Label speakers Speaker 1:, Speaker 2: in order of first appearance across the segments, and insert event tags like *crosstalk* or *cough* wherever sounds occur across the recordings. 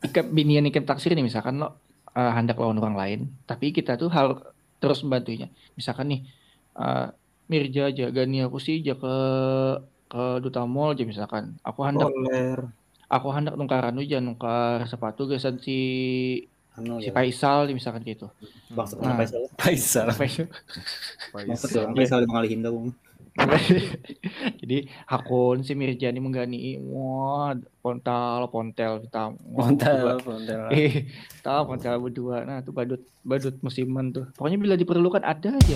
Speaker 1: ikat binian ikat taksir nih misalkan lo uh, hendak lawan orang lain, tapi kita tuh hal terus membantunya. Misalkan nih uh, Mirja jaga nih aku sih jaga ke ke duta mall aja misalkan. Aku hendak aku hendak nungkaran aja nungkar sepatu gesan si
Speaker 2: Anu
Speaker 1: si
Speaker 2: ya.
Speaker 1: Faisal misalkan gitu.
Speaker 2: Maksudnya
Speaker 1: Nah.
Speaker 2: Faisal.
Speaker 3: Faisal.
Speaker 1: Faisal.
Speaker 2: Maksudnya Faisal mengalih dong. *laughs*
Speaker 1: Jadi hakun si Mirja ini menggani wah pontal pontel kita
Speaker 3: montel.
Speaker 1: eh tahu pontel berdua. Nah tuh badut badut musiman tuh. Pokoknya bila diperlukan ada aja.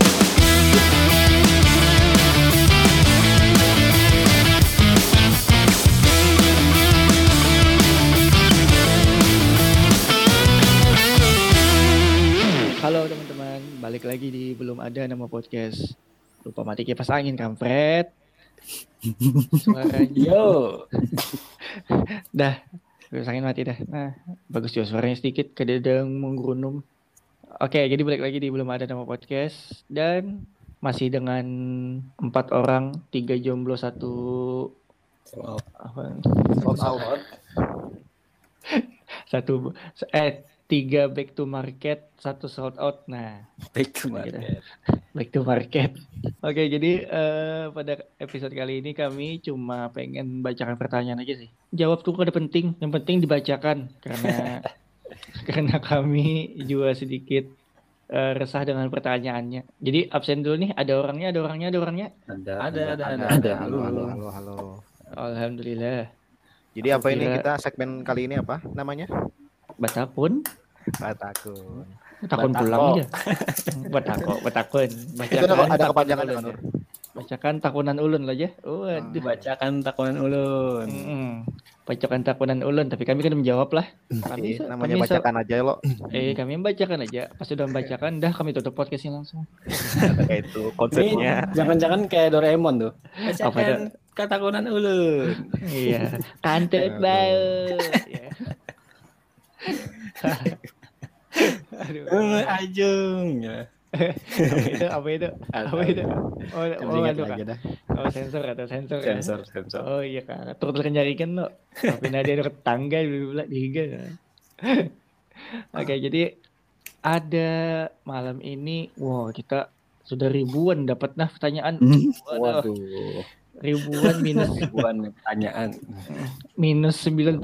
Speaker 1: Halo teman-teman, balik lagi di belum ada nama podcast. Lupa mati kipas angin kampret. Suaranya *laughs*
Speaker 3: Yo. *laughs*
Speaker 1: dah, kipas angin mati dah. Nah, bagus juga suaranya sedikit kededeng menggunung. Oke, jadi balik lagi di belum ada nama podcast dan masih dengan empat orang, tiga jomblo, satu apa? *laughs* Satu eh tiga back to market, satu sold out. Nah,
Speaker 3: Back to market. *laughs*
Speaker 1: back to market. Oke, jadi eh, pada episode kali ini kami cuma pengen bacakan pertanyaan aja sih. Jawab tuh ada penting, yang penting dibacakan karena *laughs* karena kami juga sedikit eh, resah dengan pertanyaannya. Jadi absen dulu nih, ada orangnya, ada orangnya, ada orangnya.
Speaker 2: Ada.
Speaker 3: Ada, ada, ada.
Speaker 4: Ada, halo, halo, halo, halo.
Speaker 1: Alhamdulillah.
Speaker 4: Jadi
Speaker 1: Aku
Speaker 4: apa ini kita segmen kali ini apa namanya?
Speaker 1: Batapun,
Speaker 4: Batakun.
Speaker 1: takun
Speaker 3: Batako.
Speaker 1: pulang aja. *laughs* Batako, batakun.
Speaker 4: Itu ada, kepanjangan kan, Nur?
Speaker 1: ya. Bacakan takunan ulun lah ya. Waduh.
Speaker 3: Bacakan takunan ulun.
Speaker 1: Mm-mm. Bacakan takunan ulun, tapi kami kan menjawab lah. Kami,
Speaker 4: Iya, namanya
Speaker 1: kami
Speaker 4: bacakan aja lo.
Speaker 1: Eh, kami membacakan aja. Pas sudah membacakan, dah kami tutup podcastnya langsung.
Speaker 4: Kayak *laughs* itu konsepnya.
Speaker 3: Jangan-jangan kayak Doraemon tuh. Bacakan katakunan ulun.
Speaker 1: iya, kantut
Speaker 4: Aduh.
Speaker 1: Aduh,
Speaker 3: Eh, Ajeng. Ya.
Speaker 1: apa itu? Apa itu? Apa itu? Oh, oh, aduh,
Speaker 4: dah.
Speaker 1: oh sensor atau sensor ya?
Speaker 3: Sensor, sensor.
Speaker 1: Oh iya kak, turut kenyarikan lo. Tapi nanti ada tetangga dulu pula dihiga. Oke, jadi ada malam ini, wow kita sudah ribuan dapat nah pertanyaan. Waduh,
Speaker 4: Waduh.
Speaker 1: ribuan minus
Speaker 3: Ribuan pertanyaan.
Speaker 1: minus 99,9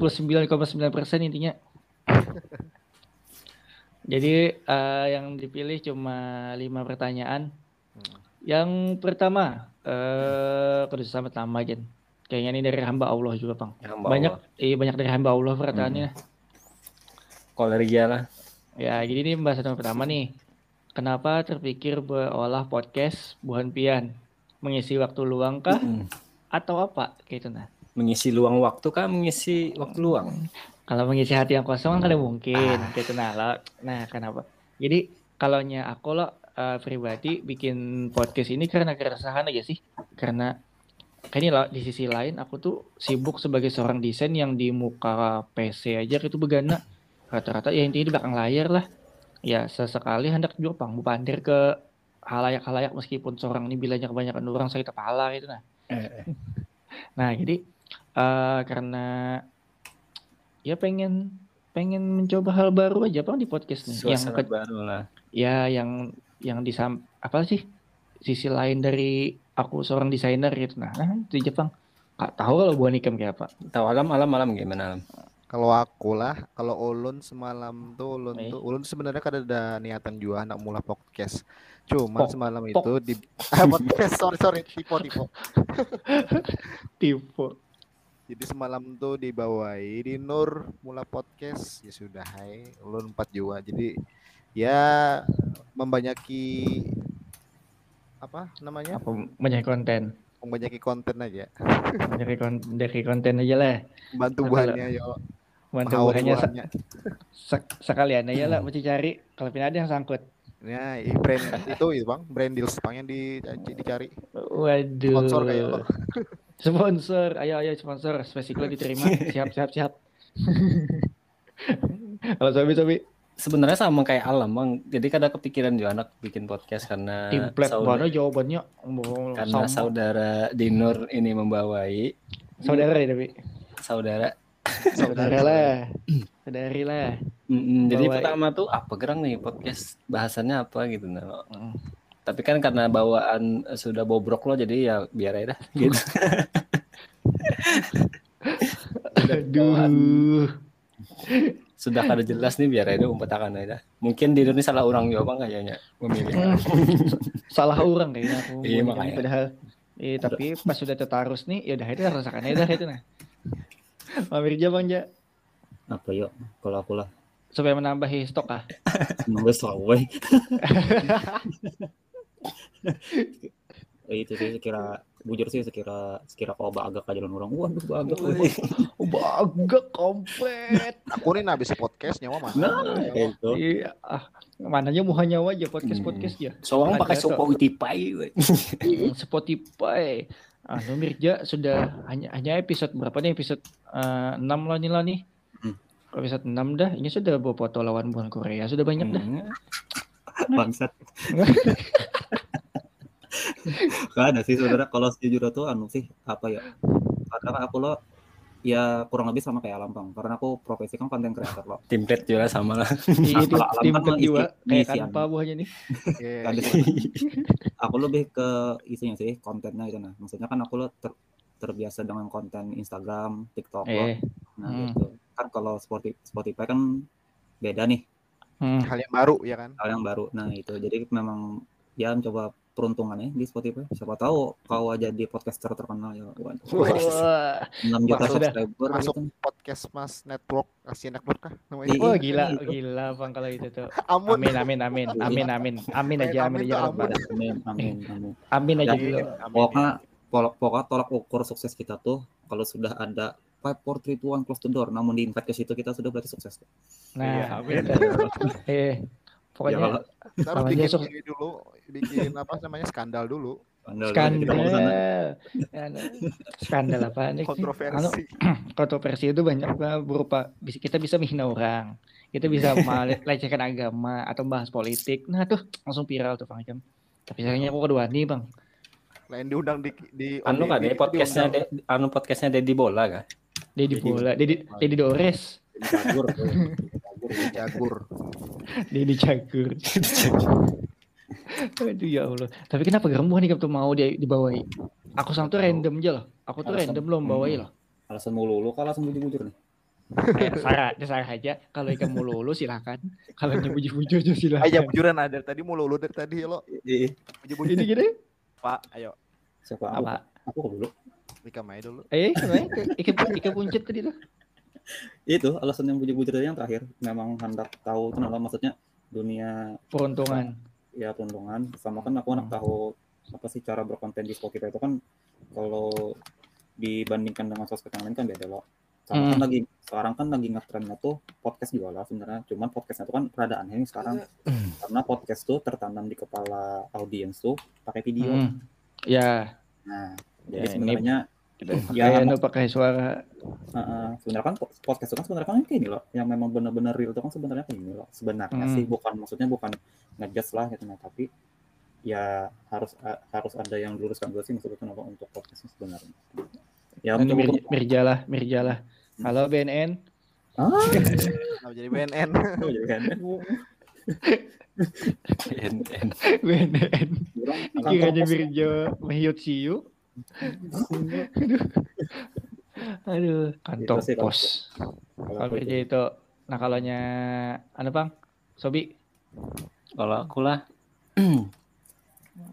Speaker 1: persen intinya. Jadi eh, yang dipilih cuma lima pertanyaan. Yang pertama, eh kudu selamat nama Jen. Kayaknya ini dari hamba Allah juga, Bang.
Speaker 3: Hamba
Speaker 1: banyak,
Speaker 3: Allah.
Speaker 1: iya banyak dari hamba Allah pertanyaannya.
Speaker 3: Kolergia lah.
Speaker 1: Ya, jadi ini pembahasan yang pertama nih. Kenapa terpikir berolah podcast Buhan Pian? Mengisi waktu luang kah?
Speaker 3: Mm.
Speaker 1: Atau apa? Kayak itu nah.
Speaker 3: Mengisi luang waktu kah? Mengisi waktu luang?
Speaker 1: Kalau mengisi hati yang kosong kan kada mungkin. Kayak itu nah. Lo. Nah, kenapa? Jadi, kalau aku lo eh, pribadi bikin podcast ini karena keresahan aja sih. Karena kayak ini loh, di sisi lain aku tuh sibuk sebagai seorang desain yang di muka PC aja itu begana. Rata-rata ya intinya di belakang layar lah. Ya sesekali hendak juga pang pandir ke halayak-halayak meskipun seorang ini bilangnya kebanyakan orang sakit kepala gitu nah.
Speaker 3: Eh,
Speaker 1: Nah, jadi eh karena ya pengen pengen mencoba hal baru aja bang di podcast nih. Yang ke-
Speaker 3: baru lah.
Speaker 1: ya yang yang di apa sih sisi lain dari aku seorang desainer gitu. Nah, itu di Jepang. Kak tahu kalau buah nikam kayak apa?
Speaker 3: Tahu alam, alam, alam gimana alam?
Speaker 4: Kalau aku lah, kalau ulun semalam tuh ulun
Speaker 1: Eh.
Speaker 4: tuh ulun sebenarnya kan ada niatan juga anak mula podcast. Cuma
Speaker 1: Pok-
Speaker 4: semalam
Speaker 1: pok.
Speaker 4: itu di *laughs* ah, podcast sorry sorry tipe tipe. *laughs*
Speaker 1: Tipe.
Speaker 4: Jadi semalam tuh dibawahi di Nur mula podcast ya sudah hai ulun empat juga. Jadi ya membanyaki apa namanya?
Speaker 1: Apa banyak konten.
Speaker 4: Membanyaki konten aja.
Speaker 1: Dari konten, dari konten aja lah.
Speaker 4: Bantu buahnya yo.
Speaker 1: Bantu buahnya se-
Speaker 4: buahnya.
Speaker 1: se- sekalian aja lah mesti cari kalau pindah ada yang sangkut.
Speaker 4: Ya, i- brand itu itu Bang, brand deals Bang yang di, dicari.
Speaker 1: Waduh.
Speaker 4: Sponsor kayak lo. *laughs*
Speaker 1: Sponsor, ayo ayo sponsor, spesial diterima. *laughs* Siap siap siap. *laughs* Kalau Sobi Sobi
Speaker 3: Sebenarnya sama kayak alam bang. Jadi kadang kepikiran juga anak bikin podcast karena
Speaker 1: template
Speaker 3: saudara,
Speaker 1: mana jawabannya
Speaker 3: karena
Speaker 1: sama.
Speaker 3: saudara Dinur ini membawai
Speaker 1: saudara ya tapi
Speaker 3: saudara
Speaker 1: Saudara lah. Saudari lah.
Speaker 3: Mm-mm, jadi
Speaker 1: Bawa-
Speaker 3: pertama tuh apa gerang nih podcast bahasannya apa gitu nah. Tapi kan karena bawaan eh, sudah bobrok lo jadi ya biar aja dah *laughs* gitu.
Speaker 1: Aduh.
Speaker 3: Sudah kada jelas nih biar aja umpetakan aja. Mungkin di Indonesia salah orang juga bang kayaknya memilih.
Speaker 1: Hmm. Salah orang kayaknya aku.
Speaker 3: Iya, makanya.
Speaker 1: Padahal eh tapi pas sudah tertarus nih ya udah itu rasakan aja dah itu nah. Mampir aja Bang Ja
Speaker 2: Apa yuk? Kalau aku lah.
Speaker 1: supaya menambahi stok ah.
Speaker 2: Nunggu selawe. *laughs* Eh, itu sih sekira bujur sih sekira sekira kau agak aja orang waduh agak
Speaker 1: Oh, *laughs* Bagak komplit.
Speaker 4: Aku nih habis podcast nyawa mah.
Speaker 3: Nah, itu.
Speaker 1: Iya, ah, mananya mau nyawa aja podcast-podcast ya.
Speaker 3: Soalnya pakai we.
Speaker 1: Hmm, Spotify. Anu Mirja sudah hanya hanya episode berapa nih episode 6 lah nih lah nih.
Speaker 2: Hmm.
Speaker 1: Episode 6 dah. Ini sudah bawa foto lawan buan Korea. Sudah banyak dah.
Speaker 3: Hmm.
Speaker 2: bangsat. *laughs* *laughs* Gak ada sih saudara kalau sejujurnya tuh anu sih apa ya karena aku lo ya kurang lebih sama kayak Alam bang karena aku profesi kan konten creator lo
Speaker 3: Template juga sama lah.
Speaker 1: Iya, tim
Speaker 2: mengisi-
Speaker 1: juga kayak kan apa buahnya nih. *laughs*
Speaker 4: Iya, iya.
Speaker 2: aku lebih ke isinya sih kontennya gitu nah maksudnya kan aku lo ter- terbiasa dengan konten Instagram TikTok lo
Speaker 1: Eh.
Speaker 2: nah
Speaker 1: Hmm.
Speaker 2: gitu kan kalau Spotify, Spotify kan beda nih
Speaker 1: Hmm.
Speaker 4: Hal yang baru ya kan.
Speaker 2: hal yang baru nah itu jadi memang ya mencoba peruntungannya di Spotify siapa tahu kau aja di podcaster terkenal ya waduh
Speaker 1: Wah,
Speaker 2: 6 juta
Speaker 1: sudah.
Speaker 2: subscriber
Speaker 4: Masuk
Speaker 2: gitu.
Speaker 4: podcast Mas Network, Asia Network kah namanya?
Speaker 2: Iya.
Speaker 1: wah, gila,
Speaker 2: itu.
Speaker 1: gila bang kalau itu tuh.
Speaker 4: Amun.
Speaker 1: Amin, amin, amin, amin, amin, amin aja, amin
Speaker 4: Amin
Speaker 1: aja,
Speaker 2: amin amin amin
Speaker 1: amin aja dulu.
Speaker 4: Amin.
Speaker 2: pokoknya pokok- pokoknya tolak ukur sukses kita tuh kalau sudah ada 5, 4, 3, 2, 1, close the door namun di invite ke situ kita sudah berarti sukses
Speaker 1: Nah,
Speaker 3: amin.
Speaker 1: Eh,
Speaker 2: ya
Speaker 1: pokoknya
Speaker 2: kalau
Speaker 4: bikin
Speaker 1: sok-
Speaker 4: ini dulu, bikin apa namanya skandal dulu,
Speaker 1: skandal, Anu, skandal apa nih? Anu,
Speaker 4: kontroversi. *clears throat*
Speaker 1: kontroversi itu banyak berupa bisa kita bisa menghina orang, kita bisa melecehkan agama atau bahas politik. Nah tuh langsung viral tuh bang. Tapi sayangnya aku kedua nih bang.
Speaker 4: Lain diundang di di
Speaker 3: Anu kan
Speaker 4: di-
Speaker 3: ya podcastnya. De- anu podcastnya Dedi Bola kan.
Speaker 1: Dedi
Speaker 2: Dedi.
Speaker 1: bola, Dedi, Dedi Dores,
Speaker 2: Jagur. *laughs* Jagur,
Speaker 1: Dedi Cagur. *laughs* Aduh ya Allah. Tapi kenapa gerembuh nih tuh mau dia dibawahi? Aku sama tuh random aja loh. Aku tuh
Speaker 2: Alasan-
Speaker 1: random belum bawahi loh.
Speaker 2: alasan mulu lu kalau alasan bujur-bujur nih
Speaker 1: Eh, Sarah, Sarah aja. Kalau ikan mau lulu silakan. Kalau nyebuju-buju aja silakan.
Speaker 4: Ayo bujuran ada tadi mulu lu dari tadi lo.
Speaker 2: Iya.
Speaker 4: Buju-buju
Speaker 1: Ini gini
Speaker 4: Pak, ayo.
Speaker 2: siapa
Speaker 1: apa?
Speaker 2: aku dulu
Speaker 4: Mika Mai dulu.
Speaker 1: Eh, ikan ikan puncet tadi tuh.
Speaker 2: Itu alasan yang bujur-bujur tadi yang terakhir. Memang hendak tahu kenapa maksudnya dunia
Speaker 1: Peruntungan.
Speaker 2: ya perundungan sama kan aku anak tahu apa sih cara berkonten di Spotify itu kan kalau dibandingkan dengan sosmed yang lain kan beda loh sekarang kan
Speaker 1: Hmm.
Speaker 2: lagi sekarang kan lagi ngetrennya tuh podcast juga lah sebenarnya. Cuman podcastnya tuh kan rada aneh nih sekarang. Karena podcast tuh tertanam di kepala audiens tuh pakai video.
Speaker 1: Hmm. Ya,
Speaker 2: nah
Speaker 1: Ya,
Speaker 2: jadi
Speaker 1: ini-
Speaker 2: sebenarnya
Speaker 1: ya,
Speaker 2: ya
Speaker 1: nu pakai suara.
Speaker 2: Heeh, sebenarnya kan po- podcast itu kan sebenarnya kan kayak ini loh yang memang benar-benar real itu kan sebenarnya kayak ini loh sebenarnya
Speaker 1: Hmm.
Speaker 2: sih bukan maksudnya bukan ngejudge lah gitu nah tapi ya harus a- harus ada yang diluruskan dulu sih maksudnya kenapa untuk podcast sebenarnya ya mencoba
Speaker 1: Mir- Mirjalah, Mirjalah. Halo BNN.
Speaker 2: ah *laughs*
Speaker 4: jadi BNN.
Speaker 2: oh, jadi
Speaker 3: BNN.
Speaker 1: BNN.
Speaker 2: Akan
Speaker 1: Kiranya
Speaker 2: fokus.
Speaker 1: Mirja Mahyut Siu. Aduh, kantong
Speaker 2: Itu sih kalau-
Speaker 1: pos.
Speaker 2: Kalau
Speaker 1: kerja
Speaker 2: itu.
Speaker 1: nah kalaunya, anu bang, Sobi,
Speaker 3: Kalau aku lah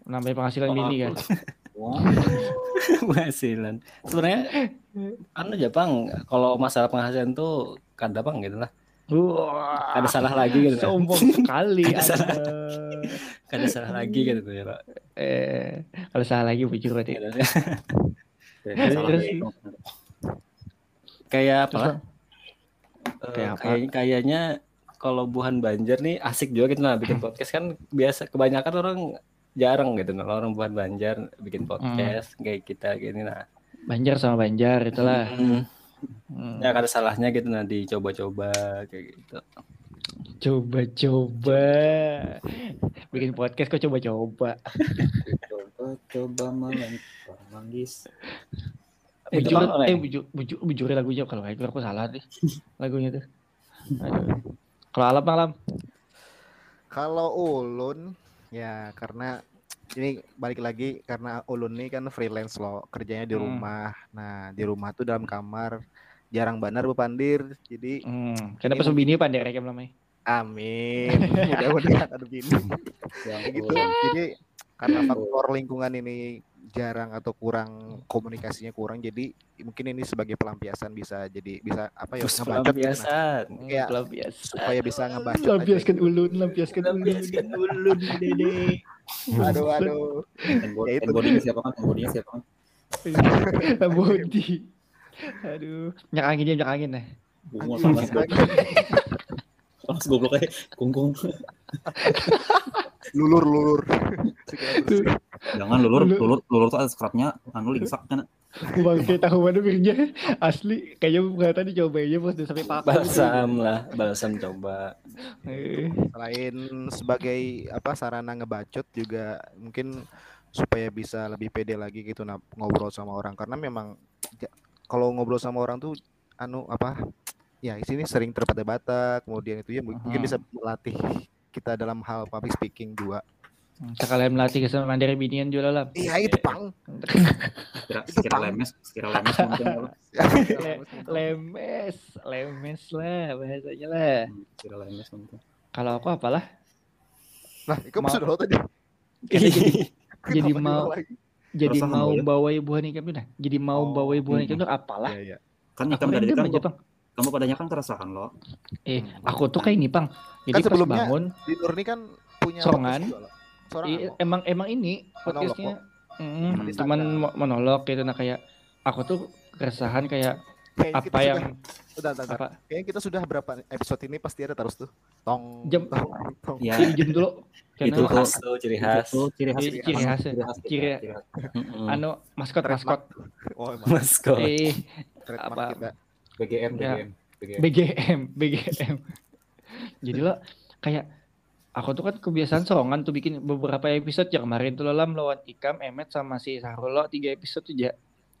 Speaker 1: nambah penghasilan mini kan.
Speaker 2: Wah,
Speaker 3: penghasilan. Sebenarnya anu aja Bang, kalau masalah penghasilan tuh kada Bang gitu lah.
Speaker 1: Wah,
Speaker 3: Ada salah lagi gitu. *laughs*
Speaker 1: sombong sekali.
Speaker 3: Ada salah. Kada salah lagi gitu ya, Pak.
Speaker 1: Eh, kalau salah lagi bujur berarti.
Speaker 3: Kada-
Speaker 2: kayak salah
Speaker 1: Terus-.
Speaker 3: Kayak apa Eh,
Speaker 1: Kayak apa?
Speaker 3: kayak- kayaknya kalau buhan Banjar nih asik juga gitu nah bikin podcast kan biasa kebanyakan orang jarang gitu nah orang buhan Banjar bikin podcast kayak kita gini nah
Speaker 1: Banjar sama Banjar itulah.
Speaker 3: Hmm.
Speaker 1: Hmm.
Speaker 3: ya kada salahnya gitu nah dicoba-coba kayak gitu
Speaker 1: Coba-coba. Bikin podcast kok coba-coba.
Speaker 2: coba coba melempar manggis
Speaker 3: Itu
Speaker 1: Bujur, eh bujur, bujur, bujuri lagunya kalau kayak aku salah deh lagunya tuh. Kalau alam alam.
Speaker 4: Kalau ulun ya karena ini balik lagi karena ulun ini kan freelance loh, kerjanya di
Speaker 1: Hmm.
Speaker 4: rumah. Nah, di rumah tuh dalam kamar jarang benar bepandir. Jadi
Speaker 1: Hmm. Kenapa
Speaker 4: Ini
Speaker 1: sebini pandai rekam namanya?
Speaker 4: Amin. *laughs* Mudah-mudahan ada bini.
Speaker 2: Ya *laughs*
Speaker 4: gitu. Jadi karena faktor lingkungan ini jarang atau kurang komunikasinya kurang jadi mungkin ini sebagai pelampiasan bisa jadi bisa apa ya gitu, nah.
Speaker 3: pelampiasan.
Speaker 4: Iya.
Speaker 1: Pelampiasan.
Speaker 4: supaya bisa ngebacot aja
Speaker 1: Lampiaskan
Speaker 4: gitu.
Speaker 1: ulun, lampiaskan ulun.
Speaker 3: Lampiaskan ulun, Dede. *laughs*
Speaker 4: aduh aduh Ya itu.
Speaker 2: siapa kan? Handbodinya siapa kan?
Speaker 1: Body. Aduh, nyak nyak angin nah.
Speaker 2: Bunga
Speaker 4: Anjing,
Speaker 2: panas goblok. Panas goblok aja. Kungkung.
Speaker 4: lulur lulur.
Speaker 2: Jangan lulur,
Speaker 1: Lulur.
Speaker 2: lulur, tuh ada scrapnya, anu lingsak kan.
Speaker 1: Bangke tahu mana birnya asli kayaknya bukan dicoba aja bos sampai paku.
Speaker 3: Balsam lah, balsam coba.
Speaker 1: Eh,
Speaker 4: selain sebagai apa sarana ngebacot juga mungkin supaya bisa lebih pede lagi gitu nah, ngobrol sama orang karena memang ja- kalau ngobrol sama orang tuh anu apa ya di sini sering terbata-bata kemudian itu ya mu- mungkin
Speaker 1: Mhm.
Speaker 4: bisa melatih kita dalam hal public speaking juga
Speaker 1: sekalian melatih kesama mandiri binian juga lah.
Speaker 4: iya itu pang
Speaker 2: Kira,
Speaker 4: Itu
Speaker 2: kira
Speaker 4: pang.
Speaker 2: lemes, kira lemes mungkin. apa. *laughs*
Speaker 1: Lemes, lemes lah bahasanya lah.
Speaker 2: Hmm, Kira lemes mungkin.
Speaker 1: Kalau aku apalah?
Speaker 4: nah itu
Speaker 1: Mau-
Speaker 4: sudah lo *laughs* tadi
Speaker 1: Jadi, mau
Speaker 4: lagi?
Speaker 1: jadi
Speaker 2: Keresahan
Speaker 1: mau
Speaker 2: ya?
Speaker 1: bawa ibuan ikam itu nah. Jadi mau
Speaker 4: Oh,
Speaker 1: bawa ibuan
Speaker 2: mm,
Speaker 1: ikam itu apalah?
Speaker 4: Iya, iya.
Speaker 2: Kan tadi
Speaker 1: random
Speaker 2: kan
Speaker 1: Pang.
Speaker 2: Kamu padanya kan keresahan lo.
Speaker 1: Eh, aku tuh kayak ini, Pang. Jadi
Speaker 4: Kan
Speaker 1: pas
Speaker 4: sebelumnya
Speaker 1: bangun,
Speaker 4: di Nur ini kan punya
Speaker 1: Sorangan.
Speaker 4: podcast juga, lo. Sorangan
Speaker 1: i-
Speaker 4: lo.
Speaker 1: emang emang ini podcastnya mm,
Speaker 2: Hmm.
Speaker 1: cuman monolog gitu nah kayak aku tuh keresahan kayak
Speaker 4: Kayaknya
Speaker 1: apa
Speaker 4: sudah-
Speaker 1: yang
Speaker 4: Bentar, bentar, bentar.
Speaker 1: apa
Speaker 4: Kayaknya kita sudah berapa episode ini pasti ada terus tuh. Tong.
Speaker 1: Jam-
Speaker 4: tong, tong.
Speaker 2: Ya,
Speaker 1: izin dulu
Speaker 2: Itu
Speaker 3: Itu
Speaker 1: karena
Speaker 3: khas tuh, ciri khas.
Speaker 2: itu ciri khas.
Speaker 1: Ciri- khas ya.
Speaker 2: Ciri khas.
Speaker 1: Ciri-
Speaker 2: khas.
Speaker 1: Anu maskot maskot
Speaker 4: Oh,
Speaker 3: Maskot.
Speaker 1: eh apa-
Speaker 4: kita.
Speaker 2: BGM,
Speaker 1: Ya.
Speaker 2: BGM. BGM.
Speaker 1: BGM *laughs* BGM jadi lo kayak aku tuh kan kebiasaan sorongan tuh bikin beberapa episode ya kemarin tuh lo lam lawan Ikam Emet sama si Sahrul lo tiga episode tuh ya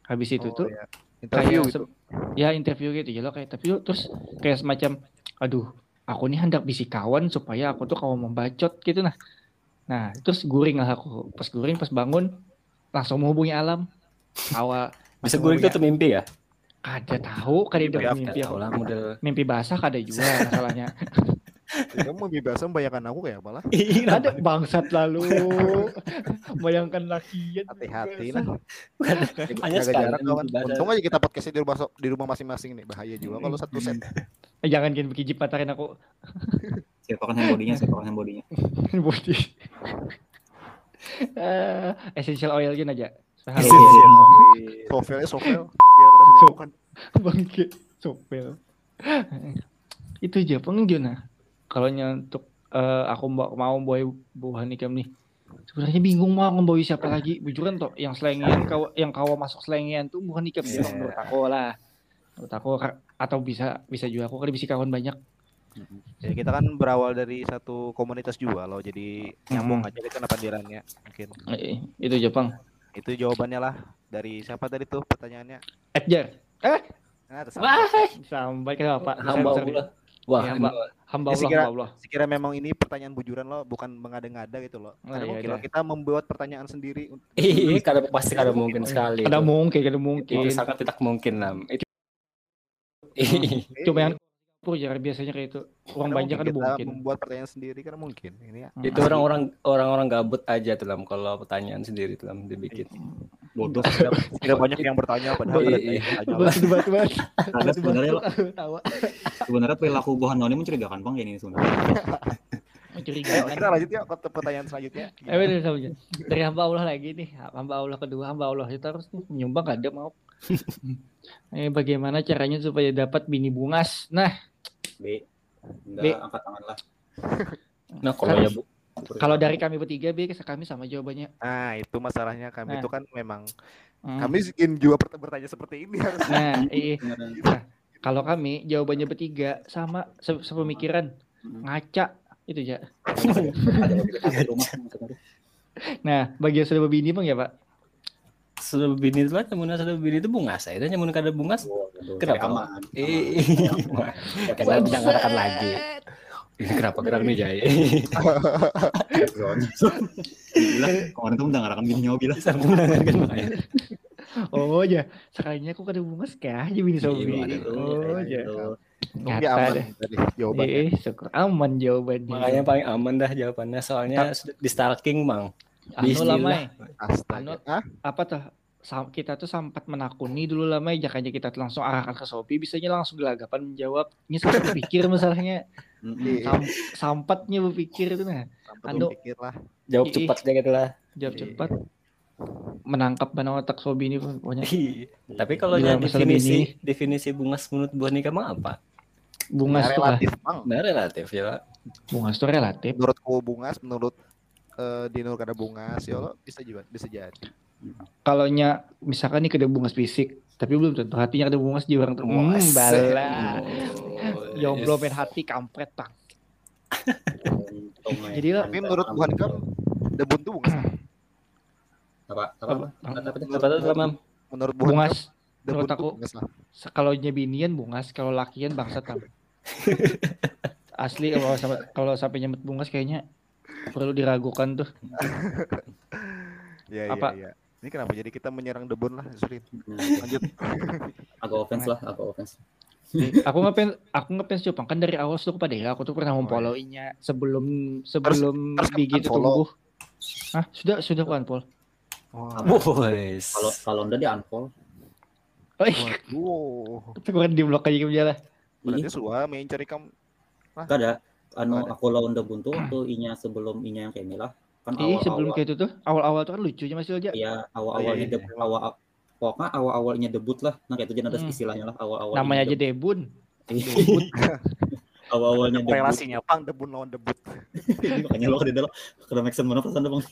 Speaker 1: habis itu
Speaker 4: Oh,
Speaker 1: tuh
Speaker 4: iya. interview
Speaker 1: kayak
Speaker 4: gitu.
Speaker 1: ya interview gitu ya lo kayak tapi lo terus kayak semacam aduh aku nih hendak bisi kawan supaya aku tuh kalau membacot gitu nah nah terus guring lah aku pas guring pas bangun langsung menghubungi alam awal
Speaker 3: Bisa itu tuh mimpi ya?
Speaker 1: Kada tahu kada
Speaker 4: Mimpi
Speaker 1: ada
Speaker 4: apa?
Speaker 1: mimpi aku.
Speaker 3: lah model.
Speaker 1: mimpi basah kada juga *laughs* masalahnya
Speaker 4: Kamu lebih biasa membayangkan aku kayak apa lah.
Speaker 1: ada bangsat lalu *laughs* bayangkan lakian
Speaker 4: Hati-hati lah.
Speaker 3: Hanya
Speaker 4: jarak kawan.
Speaker 3: mimpi basah.
Speaker 4: Untung aja kita podcastnya di rumah di rumah masing-masing nih. Bahaya juga kalau satu set. *laughs*
Speaker 1: Eh, jangan gini bikin patarin aku
Speaker 2: Siapa kan handbodinya, siapa kan handbodinya.
Speaker 1: body Eh, essential oil gini aja
Speaker 3: Essential.
Speaker 4: Sovel ya sovel. *laughs* Biar kada
Speaker 1: So-
Speaker 4: menyebabkan.
Speaker 1: bangke sopel *laughs* itu aja peng gimana kalau untuk eh, aku mau mau bawa buah nikam nih sebenarnya bingung mau ngembawi siapa lagi bujuran toh yang selengian kau yang kau masuk selengian tuh bukan nikam
Speaker 4: Iya.
Speaker 1: yeah. menurut aku lah menurut aku atau bisa bisa juga aku kan bisa kawan banyak
Speaker 4: Ya, kita kan berawal dari satu komunitas juga loh. Jadi nyambung
Speaker 1: Hmm.
Speaker 4: aja kita pandirannya mungkin.
Speaker 1: Eh, itu Jepang
Speaker 4: Itu jawabannya lah dari siapa tadi tuh pertanyaannya.
Speaker 1: Edgar
Speaker 4: Nah, terus
Speaker 1: Wah, sampai ke apa?
Speaker 3: Hamba. Allah. Wah,
Speaker 1: Ya,
Speaker 3: ini
Speaker 1: Mbak. Hamba
Speaker 4: Ya,
Speaker 1: Allah,
Speaker 4: sekira-
Speaker 1: hamba Allah.
Speaker 4: sekira memang ini pertanyaan bujuran lo bukan mengada-ngada gitu loh.
Speaker 1: Oh,
Speaker 4: Ada
Speaker 1: iya,
Speaker 4: mungkin
Speaker 1: iya.
Speaker 4: loh kita membuat pertanyaan sendiri. *laughs*
Speaker 3: Iya, kada pasti kada mungkin sekali.
Speaker 1: Ada mungkin, ada
Speaker 3: Itu
Speaker 1: mungkin.
Speaker 3: sangat tidak mungkin lah. Itu
Speaker 4: Eh,
Speaker 1: Cuma yang pujar biasanya kayak itu. Uang
Speaker 4: karena
Speaker 1: banyak ada
Speaker 4: kita
Speaker 1: mungkin.
Speaker 4: membuat pertanyaan sendiri kan mungkin. Ini ya.
Speaker 3: itu orang-orang orang-orang gabut aja tuh lam kalau pertanyaan sendiri tuh lam dibikin.
Speaker 2: Bodoh.
Speaker 4: Tidak banyak yang bertanya padahal
Speaker 3: Iya,
Speaker 4: ada
Speaker 3: iya.
Speaker 1: buat.
Speaker 2: Ada sebenarnya lo-
Speaker 1: Tawa.
Speaker 2: sebenarnya perilaku buhan ini mencurigakan bang ini sebenarnya.
Speaker 1: Mencurigakan.
Speaker 4: Kita lanjut ya ke pertanyaan selanjutnya.
Speaker 1: Eh. Dari hamba Allah lagi nih, hamba Allah kedua, hamba Allah kita harus nih menyumbang ada mau. *laughs* eh bagaimana caranya supaya dapat bini bungas? Nah,
Speaker 2: B.
Speaker 1: B.
Speaker 2: Angkat tangan lah. *laughs*
Speaker 3: Nah, kalau ya Bu,
Speaker 1: kalau dari kami bertiga, B, kami sama jawabannya.
Speaker 4: Nah, itu masalahnya kami
Speaker 1: Nah.
Speaker 4: itu kan memang
Speaker 1: Hmm.
Speaker 4: kami ingin juga bertanya seperti ini *laughs* harus.
Speaker 1: Nah, iya.
Speaker 2: Beneran.
Speaker 1: Kalau kami jawabannya bertiga sama se- sepemikiran
Speaker 2: Hmm.
Speaker 1: ngaca itu ya. Nah, bagi yang sudah berbini bang ya pak.
Speaker 3: Sudah bini itu lah nyamun sudah bini itu bungas saya dan nyamun kada bungas
Speaker 2: Waduh,
Speaker 3: Kenapa?
Speaker 2: aman.
Speaker 3: eh kita jangan akan lagi ini kenapa gerak nih Jaya
Speaker 2: Gila, kemarin tuh udah ngarakan bini nyawa bilang.
Speaker 3: bisa mendengarkan
Speaker 1: Oh ya, sekalinya aku kada bungas kah aja bini sobi.
Speaker 3: Iya,
Speaker 1: Oh ya. Nyata
Speaker 4: aman
Speaker 1: deh.
Speaker 4: tadi jawabannya.
Speaker 1: Eh, syukur aman jawabannya.
Speaker 3: makanya paling aman dah jawabannya soalnya di stalking mang
Speaker 1: anu lamai.
Speaker 4: Astaga.
Speaker 1: Anu-
Speaker 4: Ah,
Speaker 1: Apa tuh? Kita tuh sempat menakuni dulu lamai jakanya kita tuh langsung arahkan ke Sopi bisanya langsung gelagapan menjawab ini sempat *laughs* berpikir masalahnya. Sam, sampatnya berpikir itu nah Anu-
Speaker 4: lah.
Speaker 3: jawab cepat aja gitu lah
Speaker 1: jawab
Speaker 4: Iya.
Speaker 1: cepat menangkap mana otak Sobi ini pokoknya
Speaker 3: tapi kalau ya definisi
Speaker 1: bini.
Speaker 3: definisi bungas menurut buah nikah mah apa
Speaker 1: bungas
Speaker 4: Ya,
Speaker 1: tuh lah
Speaker 4: relatif, Bang.
Speaker 3: nah relatif ya Pak.
Speaker 1: bungas tuh relatif
Speaker 4: Menurutku bungas, menurut eh, Dinur kada bungas, ya Allah bisa juga bisa jadi.
Speaker 1: kalau nya misalkan nih kada bungas fisik tapi belum tentu hatinya kada bungas di orang tuh hmm, bala jomblo
Speaker 3: yes.
Speaker 1: main hati kampret bang Jadi lah-
Speaker 4: Tapi menurut Buhan kan debun tuh bungas.
Speaker 2: apa? Apa?
Speaker 1: Apa?
Speaker 4: Menurut
Speaker 1: bungas.
Speaker 4: debun
Speaker 1: menurut aku- kalau nyebinian bungas. Kalau lakian bangsat bang *laughs* asli kalau sampai kalau sampai nyebut bungas kayaknya perlu diragukan tuh *laughs*
Speaker 4: Ya,
Speaker 1: Apa?
Speaker 4: ya, ya. Ini kenapa jadi kita menyerang debun lah, Surin?
Speaker 2: Nah,
Speaker 4: Lanjut. *laughs*
Speaker 2: agak offense lah agak offense
Speaker 1: aku ngefans aku ngefans Jepang kan dari awal tuh kepada ya aku tuh pernah memfollowinya sebelum sebelum
Speaker 4: harus
Speaker 1: Bigi itu
Speaker 4: unfollow.
Speaker 1: tumbuh ah sudah sudah kan Paul
Speaker 4: Wah,
Speaker 3: Boys.
Speaker 2: kalau kalau udah di unfollow
Speaker 1: oh iya
Speaker 4: waduh.
Speaker 1: itu kemarin di blok aja lah
Speaker 4: Berarti suah main cari kamu.
Speaker 2: Gak ada anu aku lawan udah buntu waktu inya sebelum inya yang kayak Mila kan
Speaker 1: Ih,
Speaker 2: awal
Speaker 1: sebelum
Speaker 2: awal
Speaker 1: kayak itu tuh. Awal-awal tuh kan lucunya masih aja.
Speaker 2: Ya awal
Speaker 4: Oh, iya, iya.
Speaker 2: debut awal pokoknya awal awalnya debut lah. Nah kayak itu jadi ada
Speaker 1: Hmm.
Speaker 2: istilahnya lah awal awal
Speaker 1: namanya aja debun *laughs*
Speaker 2: awal awalnya debut
Speaker 4: Relasinya pang debun lawan debut.
Speaker 2: Ini *laughs* makanya lo kada lo. Kada make sense mana pesan bang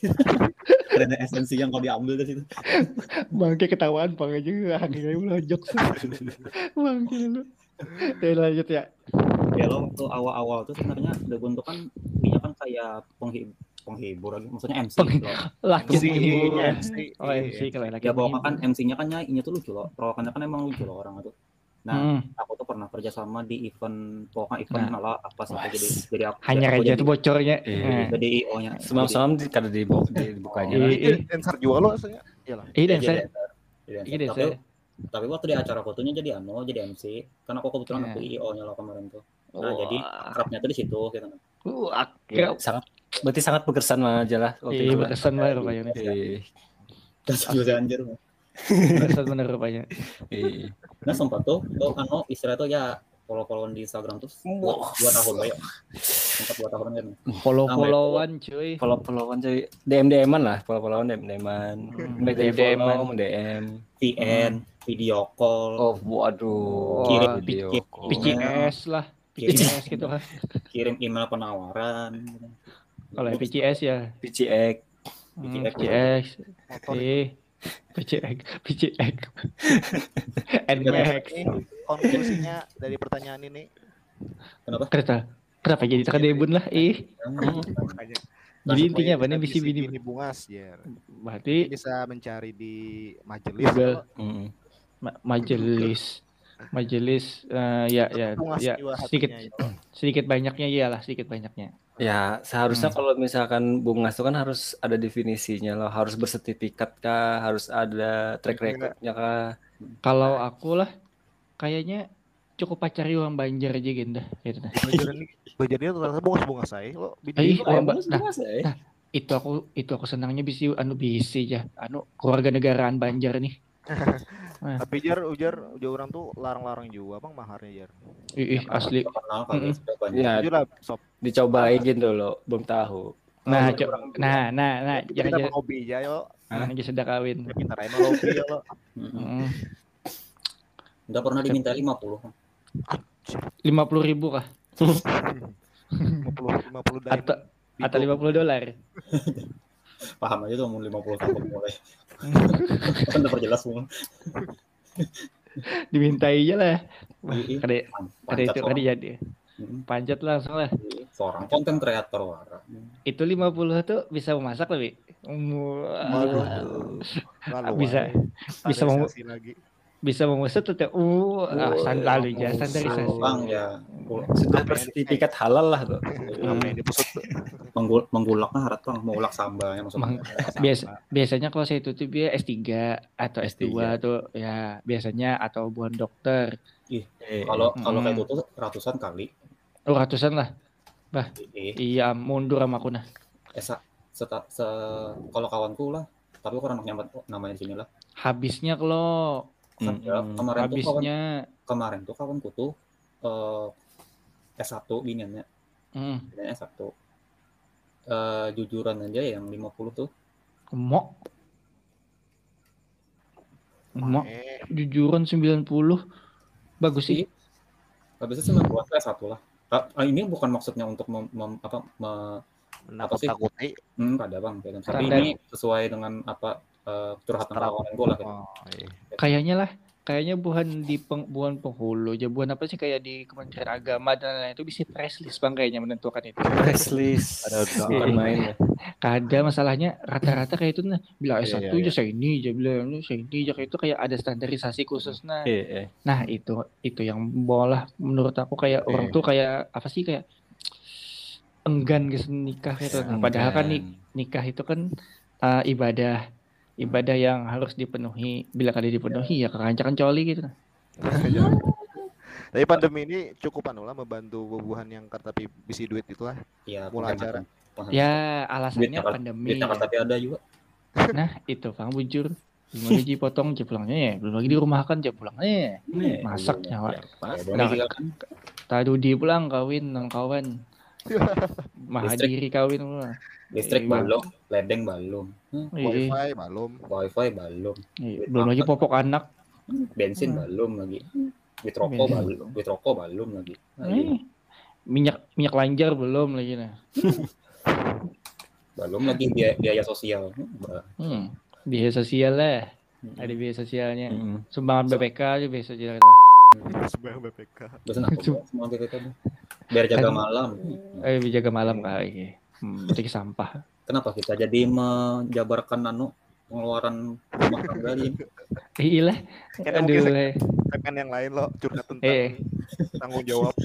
Speaker 2: ada *laughs* esensi yang kau diambil dari situ.
Speaker 1: Bangke ketahuan bang aja. Akhirnya melonjok bangke lu. Ya lanjut ya
Speaker 2: ya lo waktu awal awal tuh sebenarnya debut tuh kan dia kan kayak penghibur penghibur lagi maksudnya MC
Speaker 1: Peng-
Speaker 2: loh. *laughs*
Speaker 1: laki
Speaker 4: MC,
Speaker 1: menghibur.
Speaker 4: MC.
Speaker 1: oh MC kalau laki
Speaker 2: ya pokoknya kan. MC-nya kan inya tuh lucu loh perawakannya kan emang lucu loh orang itu nah
Speaker 1: Hmm,
Speaker 2: aku tuh pernah kerja sama di event pokoknya event
Speaker 1: Nah.
Speaker 2: ala apa sampai
Speaker 3: Wah.
Speaker 2: jadi jadi apa
Speaker 1: hanya
Speaker 2: aku
Speaker 1: aja tuh bocornya
Speaker 3: Iya.
Speaker 1: Nah,
Speaker 2: jadi IO nya
Speaker 3: Semalam-semalam di kada dibu- dibukanya lah.
Speaker 1: Iya.
Speaker 4: Dancer juga lo aslinya. Iyalah.
Speaker 1: Iya saya
Speaker 2: dancer. Dancer.
Speaker 1: iya dan
Speaker 2: tapi, waktu di acara fotonya jadi anu jadi MC karena aku kebetulan
Speaker 1: Iya.
Speaker 2: aku IO nya lo kemarin tuh nah
Speaker 1: Wah.
Speaker 2: jadi akrabnya tuh di situ gitu
Speaker 1: uh,
Speaker 3: Ya,
Speaker 1: akrab
Speaker 3: sangat berarti sangat berkesan aja lah waktu
Speaker 1: iya berkesan banget rupanya
Speaker 3: Iya.
Speaker 2: terus juga anjir
Speaker 1: berkesan bener rupanya
Speaker 3: Iya.
Speaker 2: nah sempat tuh tuh anu istilah tuh ya follow followan di Instagram tuh dua,
Speaker 3: Wah.
Speaker 2: dua tahun ya sempat dua tahun kan
Speaker 1: follow
Speaker 2: Namanya
Speaker 1: followan cuy
Speaker 3: Follow-followan cuy. DM DM-an lah, follow-followan DM DM-an.
Speaker 1: Hmm,
Speaker 3: Baik
Speaker 1: DM
Speaker 3: DM
Speaker 1: DM-an.
Speaker 3: DM.
Speaker 2: VN video call
Speaker 3: Oh, waduh.
Speaker 1: Kirim
Speaker 3: video
Speaker 2: pic-
Speaker 3: call.
Speaker 1: PCS lah
Speaker 2: Kirim.
Speaker 1: PCS gitu kan.
Speaker 2: Kirim email penawaran.
Speaker 1: Kalau PCS ya.
Speaker 3: PCX.
Speaker 2: PCX.
Speaker 1: PCX PCX NMAX
Speaker 4: konklusinya dari pertanyaan ini.
Speaker 2: Kenapa?
Speaker 1: Kenapa? Kenapa jadi tekan debun lah? ih.
Speaker 4: Makanya
Speaker 1: jadi intinya apa nih? Bisi bini
Speaker 4: bungas ya.
Speaker 1: berarti
Speaker 4: Bisa mencari di majelis.
Speaker 1: Majelis majelis eh, ya ya ya sedikit
Speaker 4: hatinya itu.
Speaker 1: sedikit banyaknya iyalah sedikit banyaknya
Speaker 3: Ya, seharusnya kalau misalkan bungas itu kan harus ada definisinya loh, harus bersertifikat kah, harus ada track recordnya kah.
Speaker 1: kalau aku lah kayaknya cukup pacari orang Banjar aja gitu dah gitu dah.
Speaker 4: Ini bajarannya ternyata bungas bungas saya. Lo bini
Speaker 1: nah,
Speaker 3: bungas,
Speaker 1: nah, itu aku itu aku senangnya bisi anu bisi aja anu keluarga negaraan Banjar nih *laughs*
Speaker 4: tapi jar ujar ujar orang tuh larang-larang juga bang maharnya jar.
Speaker 1: ih, ih, asli
Speaker 2: kenal kali
Speaker 1: Mm-mm.
Speaker 2: sudah banyak
Speaker 3: Ya,
Speaker 4: Jujur lah sob.
Speaker 3: dicobain dulu, belum tahu.
Speaker 1: nah
Speaker 4: Kalau
Speaker 1: co-
Speaker 4: orang tua,
Speaker 1: nah nah nah
Speaker 4: kita
Speaker 1: jangan
Speaker 4: mau hobi aja yo.
Speaker 3: Hah?
Speaker 1: jangan sudah kawin
Speaker 4: Ya aja mau hobi ya lo.
Speaker 1: Hmm,
Speaker 2: nggak pernah diminta 50
Speaker 1: lima puluh ribu kah *laughs* *laughs*
Speaker 4: 50 50 dari
Speaker 1: atau atau lima puluh dolar *laughs*
Speaker 2: paham aja tuh mau 50 tahun mulai. *laughs* Kan udah perjelas semua.
Speaker 1: Dimintai aja lah.
Speaker 2: Iya,
Speaker 1: kada kada itu kada jadi. Panjat langsung lah
Speaker 2: seorang konten kreator
Speaker 1: itu 50 tuh bisa memasak lebih.
Speaker 4: Waduh. *laughs* Lalu
Speaker 1: Bisa. bisa mau-
Speaker 4: lagi.
Speaker 1: Bisa mengusut tetap uh ah, ya
Speaker 3: mengusut.
Speaker 1: standarisasi.
Speaker 2: Bang ya
Speaker 3: Sudah bersertifikat halal lah tuh.
Speaker 4: Apa yang *laughs* tuh?
Speaker 2: menggul menggulaknya harat bang, mau ulak sambanya maksudnya.
Speaker 1: Biasa biasanya kalau saya tutup dia S3 atau S2
Speaker 3: S3.
Speaker 1: tuh ya biasanya atau buan dokter.
Speaker 3: Eh,
Speaker 2: Kalau kalau kayak
Speaker 1: Hmm.
Speaker 2: itu tuh ratusan kali.
Speaker 1: Oh ratusan lah.
Speaker 2: Eh,
Speaker 1: Iya mundur sama aku nah.
Speaker 2: esa seta, se kalau kawanku lah, tapi aku nyaman namanya di sini lah.
Speaker 1: Habisnya kalau
Speaker 2: Kan, ya,
Speaker 3: Mm-mm.
Speaker 2: kemarin tuh kawan,
Speaker 1: habisnya
Speaker 2: kemarin tuh kawanku tuh eh S1 biniannya,
Speaker 1: hmm,
Speaker 2: biniannya S1. Eh jujuran aja yang 50 tuh.
Speaker 1: emok. Emok
Speaker 4: Eh,
Speaker 1: jujuran 90 bagus sih.
Speaker 2: Habisnya sih membuat S1 lah. Ah, ah, ini bukan maksudnya untuk mem, mem- apa me-
Speaker 4: menakut-takuti.
Speaker 2: hmm, ada bang, Tapi
Speaker 1: Standar.
Speaker 2: ini sesuai dengan apa eh, curhatan kawan gue lah.
Speaker 4: Oh, iya.
Speaker 1: Kayaknya lah, kayaknya bukan di peng, bukan penghulu, aja bukan apa sih kayak di Kementerian Agama dan lain-lain itu bisa press list bang kayaknya menentukan itu.
Speaker 3: press list.
Speaker 4: Ada
Speaker 3: Bukan main ya.
Speaker 1: Kada masalahnya rata-rata kayak itu nah, bilang
Speaker 3: Iya,
Speaker 1: S1
Speaker 3: iya,
Speaker 1: aja saya ini aja bilang ini saya ini aja kayak itu kayak ada standarisasi khusus nah.
Speaker 3: Iya, iya.
Speaker 1: Nah, itu itu yang bola menurut aku kayak orang tuh kayak apa sih kayak enggan gitu nikah gitu. Nah, padahal kan nik- nikah itu kan uh, ibadah ibadah yang harus dipenuhi bila kali dipenuhi ya kerancakan coli gitu nah. *laughs*
Speaker 4: Tapi pandemi ini cukup anu lah membantu bubuhan yang tapi bisi duit itu lah.
Speaker 2: Iya,
Speaker 4: Mulai acara.
Speaker 1: Ya alasannya pandemi ya.
Speaker 2: tapi ada juga. *laughs*
Speaker 1: nah itu bang bujur gimana ji potong pulangnya ya belum lagi di rumah kan je pulangnya ya masak
Speaker 2: iya,
Speaker 1: nyawa
Speaker 2: Ya, juga kan.
Speaker 1: tadi di pulang kawin non kawan *laughs* mahadiri kawin pula.
Speaker 2: Listrik
Speaker 1: Iya.
Speaker 2: belum, ledeng belum, Hmm,
Speaker 1: Iya,
Speaker 4: Wifi belum.
Speaker 2: wifi belum,
Speaker 1: iya. belum lagi popok anak
Speaker 2: bensin
Speaker 1: Hmm.
Speaker 2: belum lagi.
Speaker 1: Bensin.
Speaker 2: belum, duit rokok belum lagi. Nah,
Speaker 1: Eh,
Speaker 2: iya.
Speaker 1: minyak minyak lanjar belum lagi nah *laughs*
Speaker 2: Belum lagi biaya, biaya sosial. Hmm,
Speaker 1: hmm. biaya sosial lah
Speaker 2: Hmm.
Speaker 1: ada biaya sosialnya
Speaker 3: Mm.
Speaker 1: sumbangan BPK aja biaya sosial
Speaker 4: Sebanyak BPK.
Speaker 2: Semua BPK. Biar jaga
Speaker 1: Kan-
Speaker 2: malam.
Speaker 1: eh jaga malam kali hmm, sampah
Speaker 2: Kenapa kita jadi menjabarkan anu pengeluaran rumah tangga ini?
Speaker 1: iya lah
Speaker 4: Kan
Speaker 1: aduh
Speaker 4: yang lain lo curhat tentang
Speaker 1: Eh.
Speaker 4: tanggung jawab,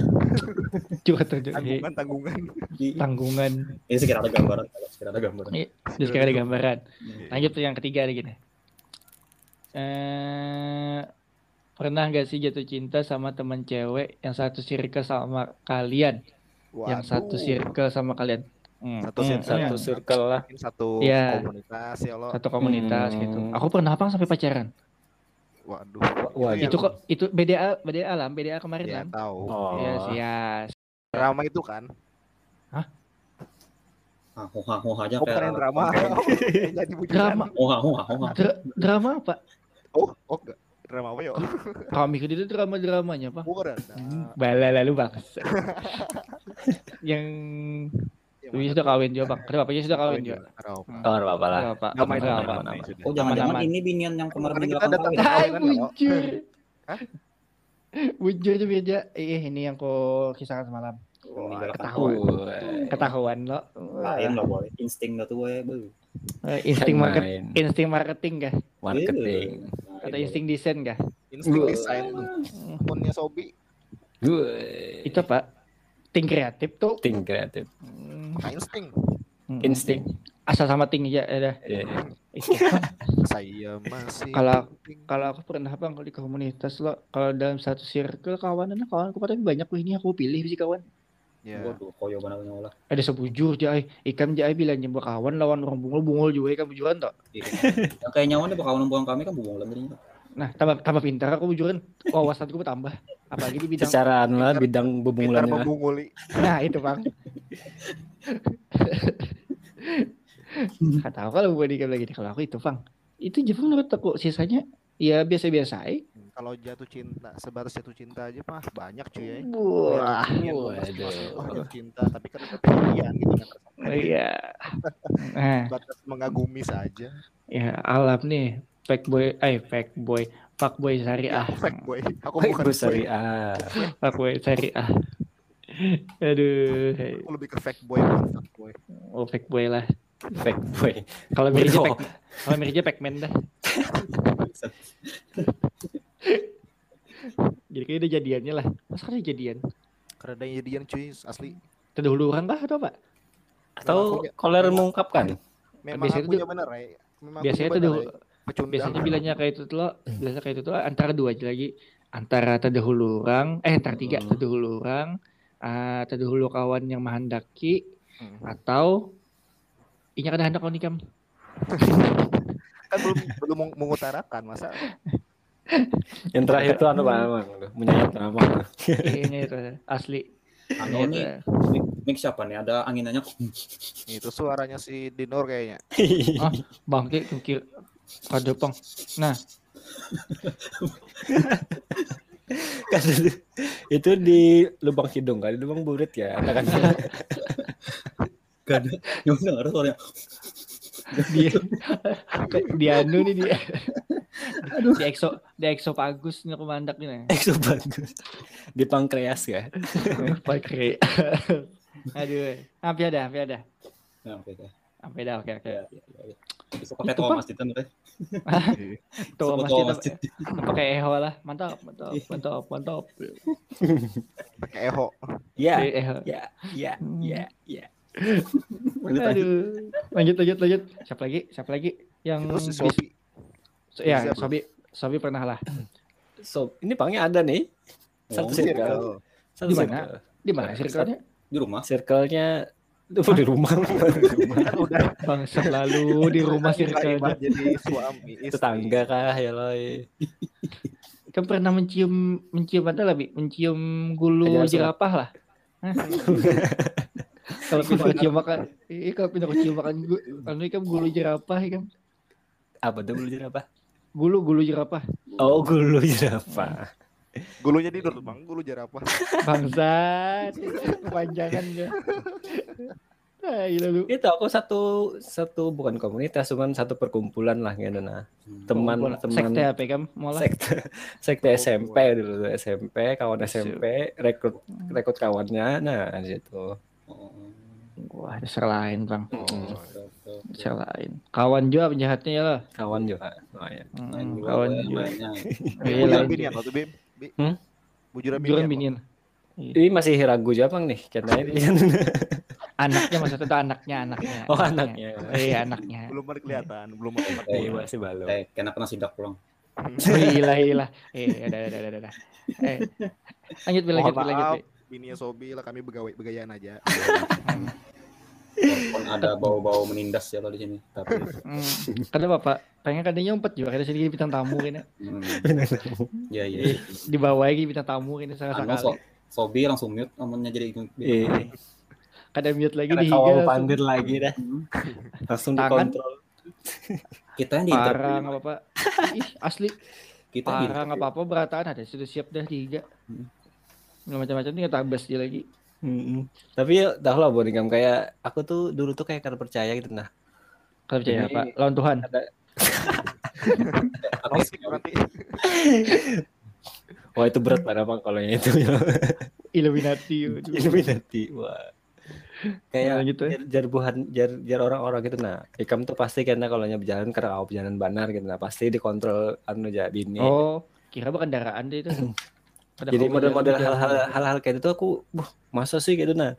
Speaker 4: *laughs*
Speaker 1: curhat aja eh,
Speaker 4: tanggungan, tanggungan.
Speaker 1: Tanggungan
Speaker 2: Ini sekira ada gambaran, sekira ada gambaran.
Speaker 1: Iya. terus sekarang ada gambaran
Speaker 2: Hmm.
Speaker 1: lanjut tuh yang ketiga lagi nih eh pernah gak sih jatuh cinta sama teman cewek yang satu circle sama kalian yang satu
Speaker 4: Waduh.
Speaker 1: circle sama kalian Hmm,
Speaker 4: Satu
Speaker 1: hmm,
Speaker 4: circle.
Speaker 1: hmm.
Speaker 3: Satu circle lah.
Speaker 4: Satu
Speaker 1: Iya.
Speaker 4: komunitas ya lo.
Speaker 1: satu komunitas
Speaker 3: Hmm.
Speaker 1: gitu aku pernah apa sampai pacaran
Speaker 4: Waduh.
Speaker 3: Wah,
Speaker 4: yang
Speaker 1: itu kok itu BDA BDA alam BDA kemarin
Speaker 4: Ya
Speaker 1: kan
Speaker 4: tahu.
Speaker 3: Oh.
Speaker 1: ya ya
Speaker 4: Drama itu kan.
Speaker 2: Ah, hoha hoha aja
Speaker 4: Oh, yang drama. *laughs* Jadi bujukan.
Speaker 1: drama
Speaker 2: Hoha hoha hoha.
Speaker 1: dra- drama apa
Speaker 4: Oh, oh enggak. Drama apa ya? *laughs*
Speaker 1: kami itu drama dramanya pak
Speaker 4: Bukan.
Speaker 1: Hmm, bala lalu bang *laughs* yang Wih, sudah kawin juga bang kenapa ya sudah kawin juga
Speaker 3: Oh, nggak apa-apa lah. Aman, aman.
Speaker 2: Oh, jangan-jangan ini binian yang kemarin
Speaker 4: kita datang ke-
Speaker 1: Hai,
Speaker 4: kan,
Speaker 1: bujur. Tuh Birja. Eh, ini yang kau kisahkan semalam. Ketahuan. Ketahuan lo.
Speaker 2: Lain lah boy, insting dah tuh boy. Bu.
Speaker 1: Eh, Insting market, insting marketing kah?
Speaker 3: marketing.
Speaker 1: Atau insting desain kah?
Speaker 4: Insting desain Punya Sobi.
Speaker 3: Gue
Speaker 1: Itu apa? Ting kreatif tuh.
Speaker 3: ting kreatif.
Speaker 1: Hmm,
Speaker 4: insting.
Speaker 1: hmm.
Speaker 3: Insting.
Speaker 1: Asal sama ting aja ada.
Speaker 3: Iya. *laughs*
Speaker 4: Saya masih.
Speaker 1: Kalau-. Kalau aku pernah bang kalau di komunitas lo, kalau dalam satu circle kawanannya kawanku tapi banyak wih ini aku pilih sih kawan.
Speaker 4: Ya.
Speaker 2: Waduh, koyo banget nyolah.
Speaker 1: Ada sebujur jai, ikan jai bilang nyembah kawan lawan orang bungul bungul juga ikan bujuran toh.
Speaker 2: Yang kayak nyawa nih bakalan buang kami kan bubung jadinya.
Speaker 1: Nah, tambah tambah pintar aku bujuran. Wawasanku bertambah. Apalagi di bidang
Speaker 3: Secara anu lah bidang
Speaker 4: Pintar membunguli.
Speaker 1: Nah, itu, Bang. *laughs* *laughs* Gak tahu kalau gue dikit lagi kalau aku itu, Bang. Itu Jepang menurut aku sisanya ya biasa-biasa aja.
Speaker 4: Kalau jatuh cinta, sebatas jatuh cinta aja mah banyak cuy ya.
Speaker 1: Wah,
Speaker 4: Oh, jatuh cinta, tapi kan ada pilihan gitu kan.
Speaker 1: iya. Nah, *laughs*
Speaker 4: Batas mengagumi saja.
Speaker 1: ya alam nih. Fake boy, eh fake boy, fuck boy syariah.
Speaker 4: Fake boy. Aku bukan
Speaker 3: Bu
Speaker 4: boy.
Speaker 3: syariah.
Speaker 1: Fuck boy syariah. *laughs* Aduh,
Speaker 4: Aku lebih ke fake boy fake boy.
Speaker 1: oh fake boy lah.
Speaker 3: Fake boy. *laughs*
Speaker 1: Kalau Mirja
Speaker 3: Bro.
Speaker 1: Pac, kalau Mirja Pacman dah. *laughs* Jadi kayak udah jadiannya lah. Masa ada jadian?
Speaker 4: Karena ada jadian cuy asli.
Speaker 1: Terdahuluran kah atau apa?
Speaker 3: Atau koler mengungkapkan?
Speaker 4: Memang
Speaker 1: Biasanya
Speaker 4: akunya
Speaker 1: tuh-
Speaker 4: bener ya. Memang
Speaker 1: Biasanya
Speaker 4: bener, ya. Pecundang.
Speaker 1: biasanya bilangnya kayak itu tuh lo, biasa kayak itu tuh antara dua aja lagi. Antara terdahulu orang, eh antara tiga
Speaker 3: Hmm.
Speaker 1: terdahulu orang, ah, terdahulu kawan yang menghendaki,
Speaker 4: Hmm.
Speaker 1: atau inya kada hendak kau nikam. *laughs*
Speaker 4: kan belum belum meng- mengutarakan masa
Speaker 3: Yang terakhir itu anu Bang, Bang. menyayat nama.
Speaker 1: Ini itu asli.
Speaker 2: Anu
Speaker 1: Ini
Speaker 2: mic siapa nih? Ada anginannya.
Speaker 4: itu suaranya si Dinor kayaknya.
Speaker 1: Bangke kukir pada pang. Nah, *laughs* *laughs*
Speaker 3: Kan itu- itu di lubang hidung kan, di lubang burit ya. Kan
Speaker 2: Gak ada. Yang dengar suaranya.
Speaker 1: dia dia anu nih dia. Di exo di exopagus nih kemandak nih.
Speaker 3: Exo bagus. Di pankreas ya.
Speaker 1: Pakai. Aduh, hampir ada, hampir ada.
Speaker 2: Oke, oke.
Speaker 1: Hampir ada, oke oke.
Speaker 2: Ya, ya, ya, ya. Besok pakai
Speaker 1: Itu,
Speaker 2: toa
Speaker 1: Bang.
Speaker 2: masjid kan, Teh. *laughs*
Speaker 1: Tuh masjid,
Speaker 2: masjid. *laughs*
Speaker 1: pakai eho lah. Mantap, mantap, mantap, mantap.
Speaker 4: Pakai eho.
Speaker 3: Ya,
Speaker 1: Eh, eho.
Speaker 3: ya, ya, ya, ya.
Speaker 1: Aduh. Lanjut, lanjut, lanjut. Siapa lagi? Siapa lagi? Yang
Speaker 4: Terus Sobi.
Speaker 1: ya,
Speaker 4: Siapa?
Speaker 1: Sobi, Sobi pernah lah.
Speaker 3: So, ini pangnya ada nih. Satu
Speaker 2: Oh,
Speaker 3: circle.
Speaker 4: Circle.
Speaker 3: Satu
Speaker 1: Di mana?
Speaker 3: circle.
Speaker 1: Di mana circle-nya?
Speaker 2: Di rumah.
Speaker 3: Circle-nya itu di rumah.
Speaker 4: Kan udah
Speaker 1: Bangsa lalu *laughs* di rumah circle
Speaker 4: Ibarat jadi suami istri.
Speaker 3: Tetangga kah ya loy. *laughs*
Speaker 1: Kan pernah mencium mencium apa lah, Bi? Mencium gulu jerapah lah. *laughs* Kalau pindah ke cium makan, iya kalau pindah ke cium makan gu, anu kan gulu jerapah ya kan.
Speaker 3: Apa tuh bulu jerapah?
Speaker 1: Gulu gulu jerapah.
Speaker 3: Oh, gulu jerapah.
Speaker 4: Gulunya di Nur, Bang. Gulu jerapah. *laughs*
Speaker 1: Bangsat. Kepanjangan ya. Lu.
Speaker 3: Itu aku satu satu bukan komunitas, cuman satu perkumpulan lah gitu nah.
Speaker 2: Hmm.
Speaker 3: Teman teman
Speaker 1: sekte apa kan? Malah.
Speaker 3: sekte *laughs* sekte SMP dulu tuh SMP kawan SMP rekrut rekrut kawannya nah di situ
Speaker 2: Oh,
Speaker 1: Wah, dasar lain, Bang.
Speaker 2: oh,
Speaker 3: Mm.
Speaker 2: oke.
Speaker 1: Dasar lain. Kawan juga penjahatnya ya lah.
Speaker 3: kawan juga oh, ya.
Speaker 2: Lain
Speaker 1: Hmm, kawan juga. Iya,
Speaker 4: Bujuran
Speaker 1: lain
Speaker 4: binian
Speaker 1: juga.
Speaker 4: waktu Bim. Bi.
Speaker 3: Hmm?
Speaker 4: Bujuran
Speaker 1: Juran
Speaker 4: binian.
Speaker 1: binian.
Speaker 3: ini masih ragu Jepang nih karena ini *laughs*
Speaker 1: Anaknya maksudnya itu anaknya, anaknya.
Speaker 3: oh anaknya
Speaker 1: Iya, anaknya.
Speaker 4: Belum ada kelihatan, belum ada
Speaker 2: Eh,
Speaker 3: Iya, masih belum
Speaker 2: Eh, kena kena sidak pulang.
Speaker 1: Oh, gila, gila. Eh, udah, udah, udah, udah. Eh, lanjut, lanjut, lanjut,
Speaker 4: maaf,
Speaker 1: Bi.
Speaker 4: bininya Sobi lah kami begawai begayaan aja. *laughs*
Speaker 2: Walaupun ada bau-bau menindas ya kalau di sini. Tapi
Speaker 1: Hmm. Kada bapak, pengen kadanya empat juga, kada sedikit bintang tamu ini.
Speaker 2: hmm, ya ya.
Speaker 1: Di bawah lagi bintang tamu ini salah
Speaker 2: Anu so. Sobi langsung mute namanya jadi
Speaker 3: Iya.
Speaker 1: Kada mute lagi
Speaker 3: Karena
Speaker 1: di langsung.
Speaker 3: pandir lagi dah
Speaker 2: Hmm.
Speaker 3: langsung dikontrol
Speaker 2: Kita yang di
Speaker 1: Parah nggak apa-apa. Ih, asli.
Speaker 2: kita
Speaker 1: Parah nggak apa-apa berataan ada sudah siap dah di higa.
Speaker 2: Hmm.
Speaker 1: Nggak macam-macam tinggal tabas dia lagi.
Speaker 3: Mm-mm. tapi ya tahu lah Boningam kayak aku tuh dulu tuh kayak kada percaya gitu nah
Speaker 1: Kalau percaya apa? Lawan Tuhan.
Speaker 4: Nanti *laughs* *laughs*
Speaker 3: wah itu berat pada bang kalau yang itu ya *laughs*
Speaker 1: Illuminati.
Speaker 3: Illuminati wah kayak
Speaker 1: Nah, gitu ya.
Speaker 3: jar, jar buhan jar jar orang-orang gitu nah ikam tuh pasti karena kalau nya berjalan karena kau berjalan benar gitu nah pasti dikontrol anu aja bini
Speaker 1: Oh, kira bukan kendaraan deh itu. Pada
Speaker 3: jadi model-model hal-hal hal-hal kayak itu aku buh masa sih gitu nah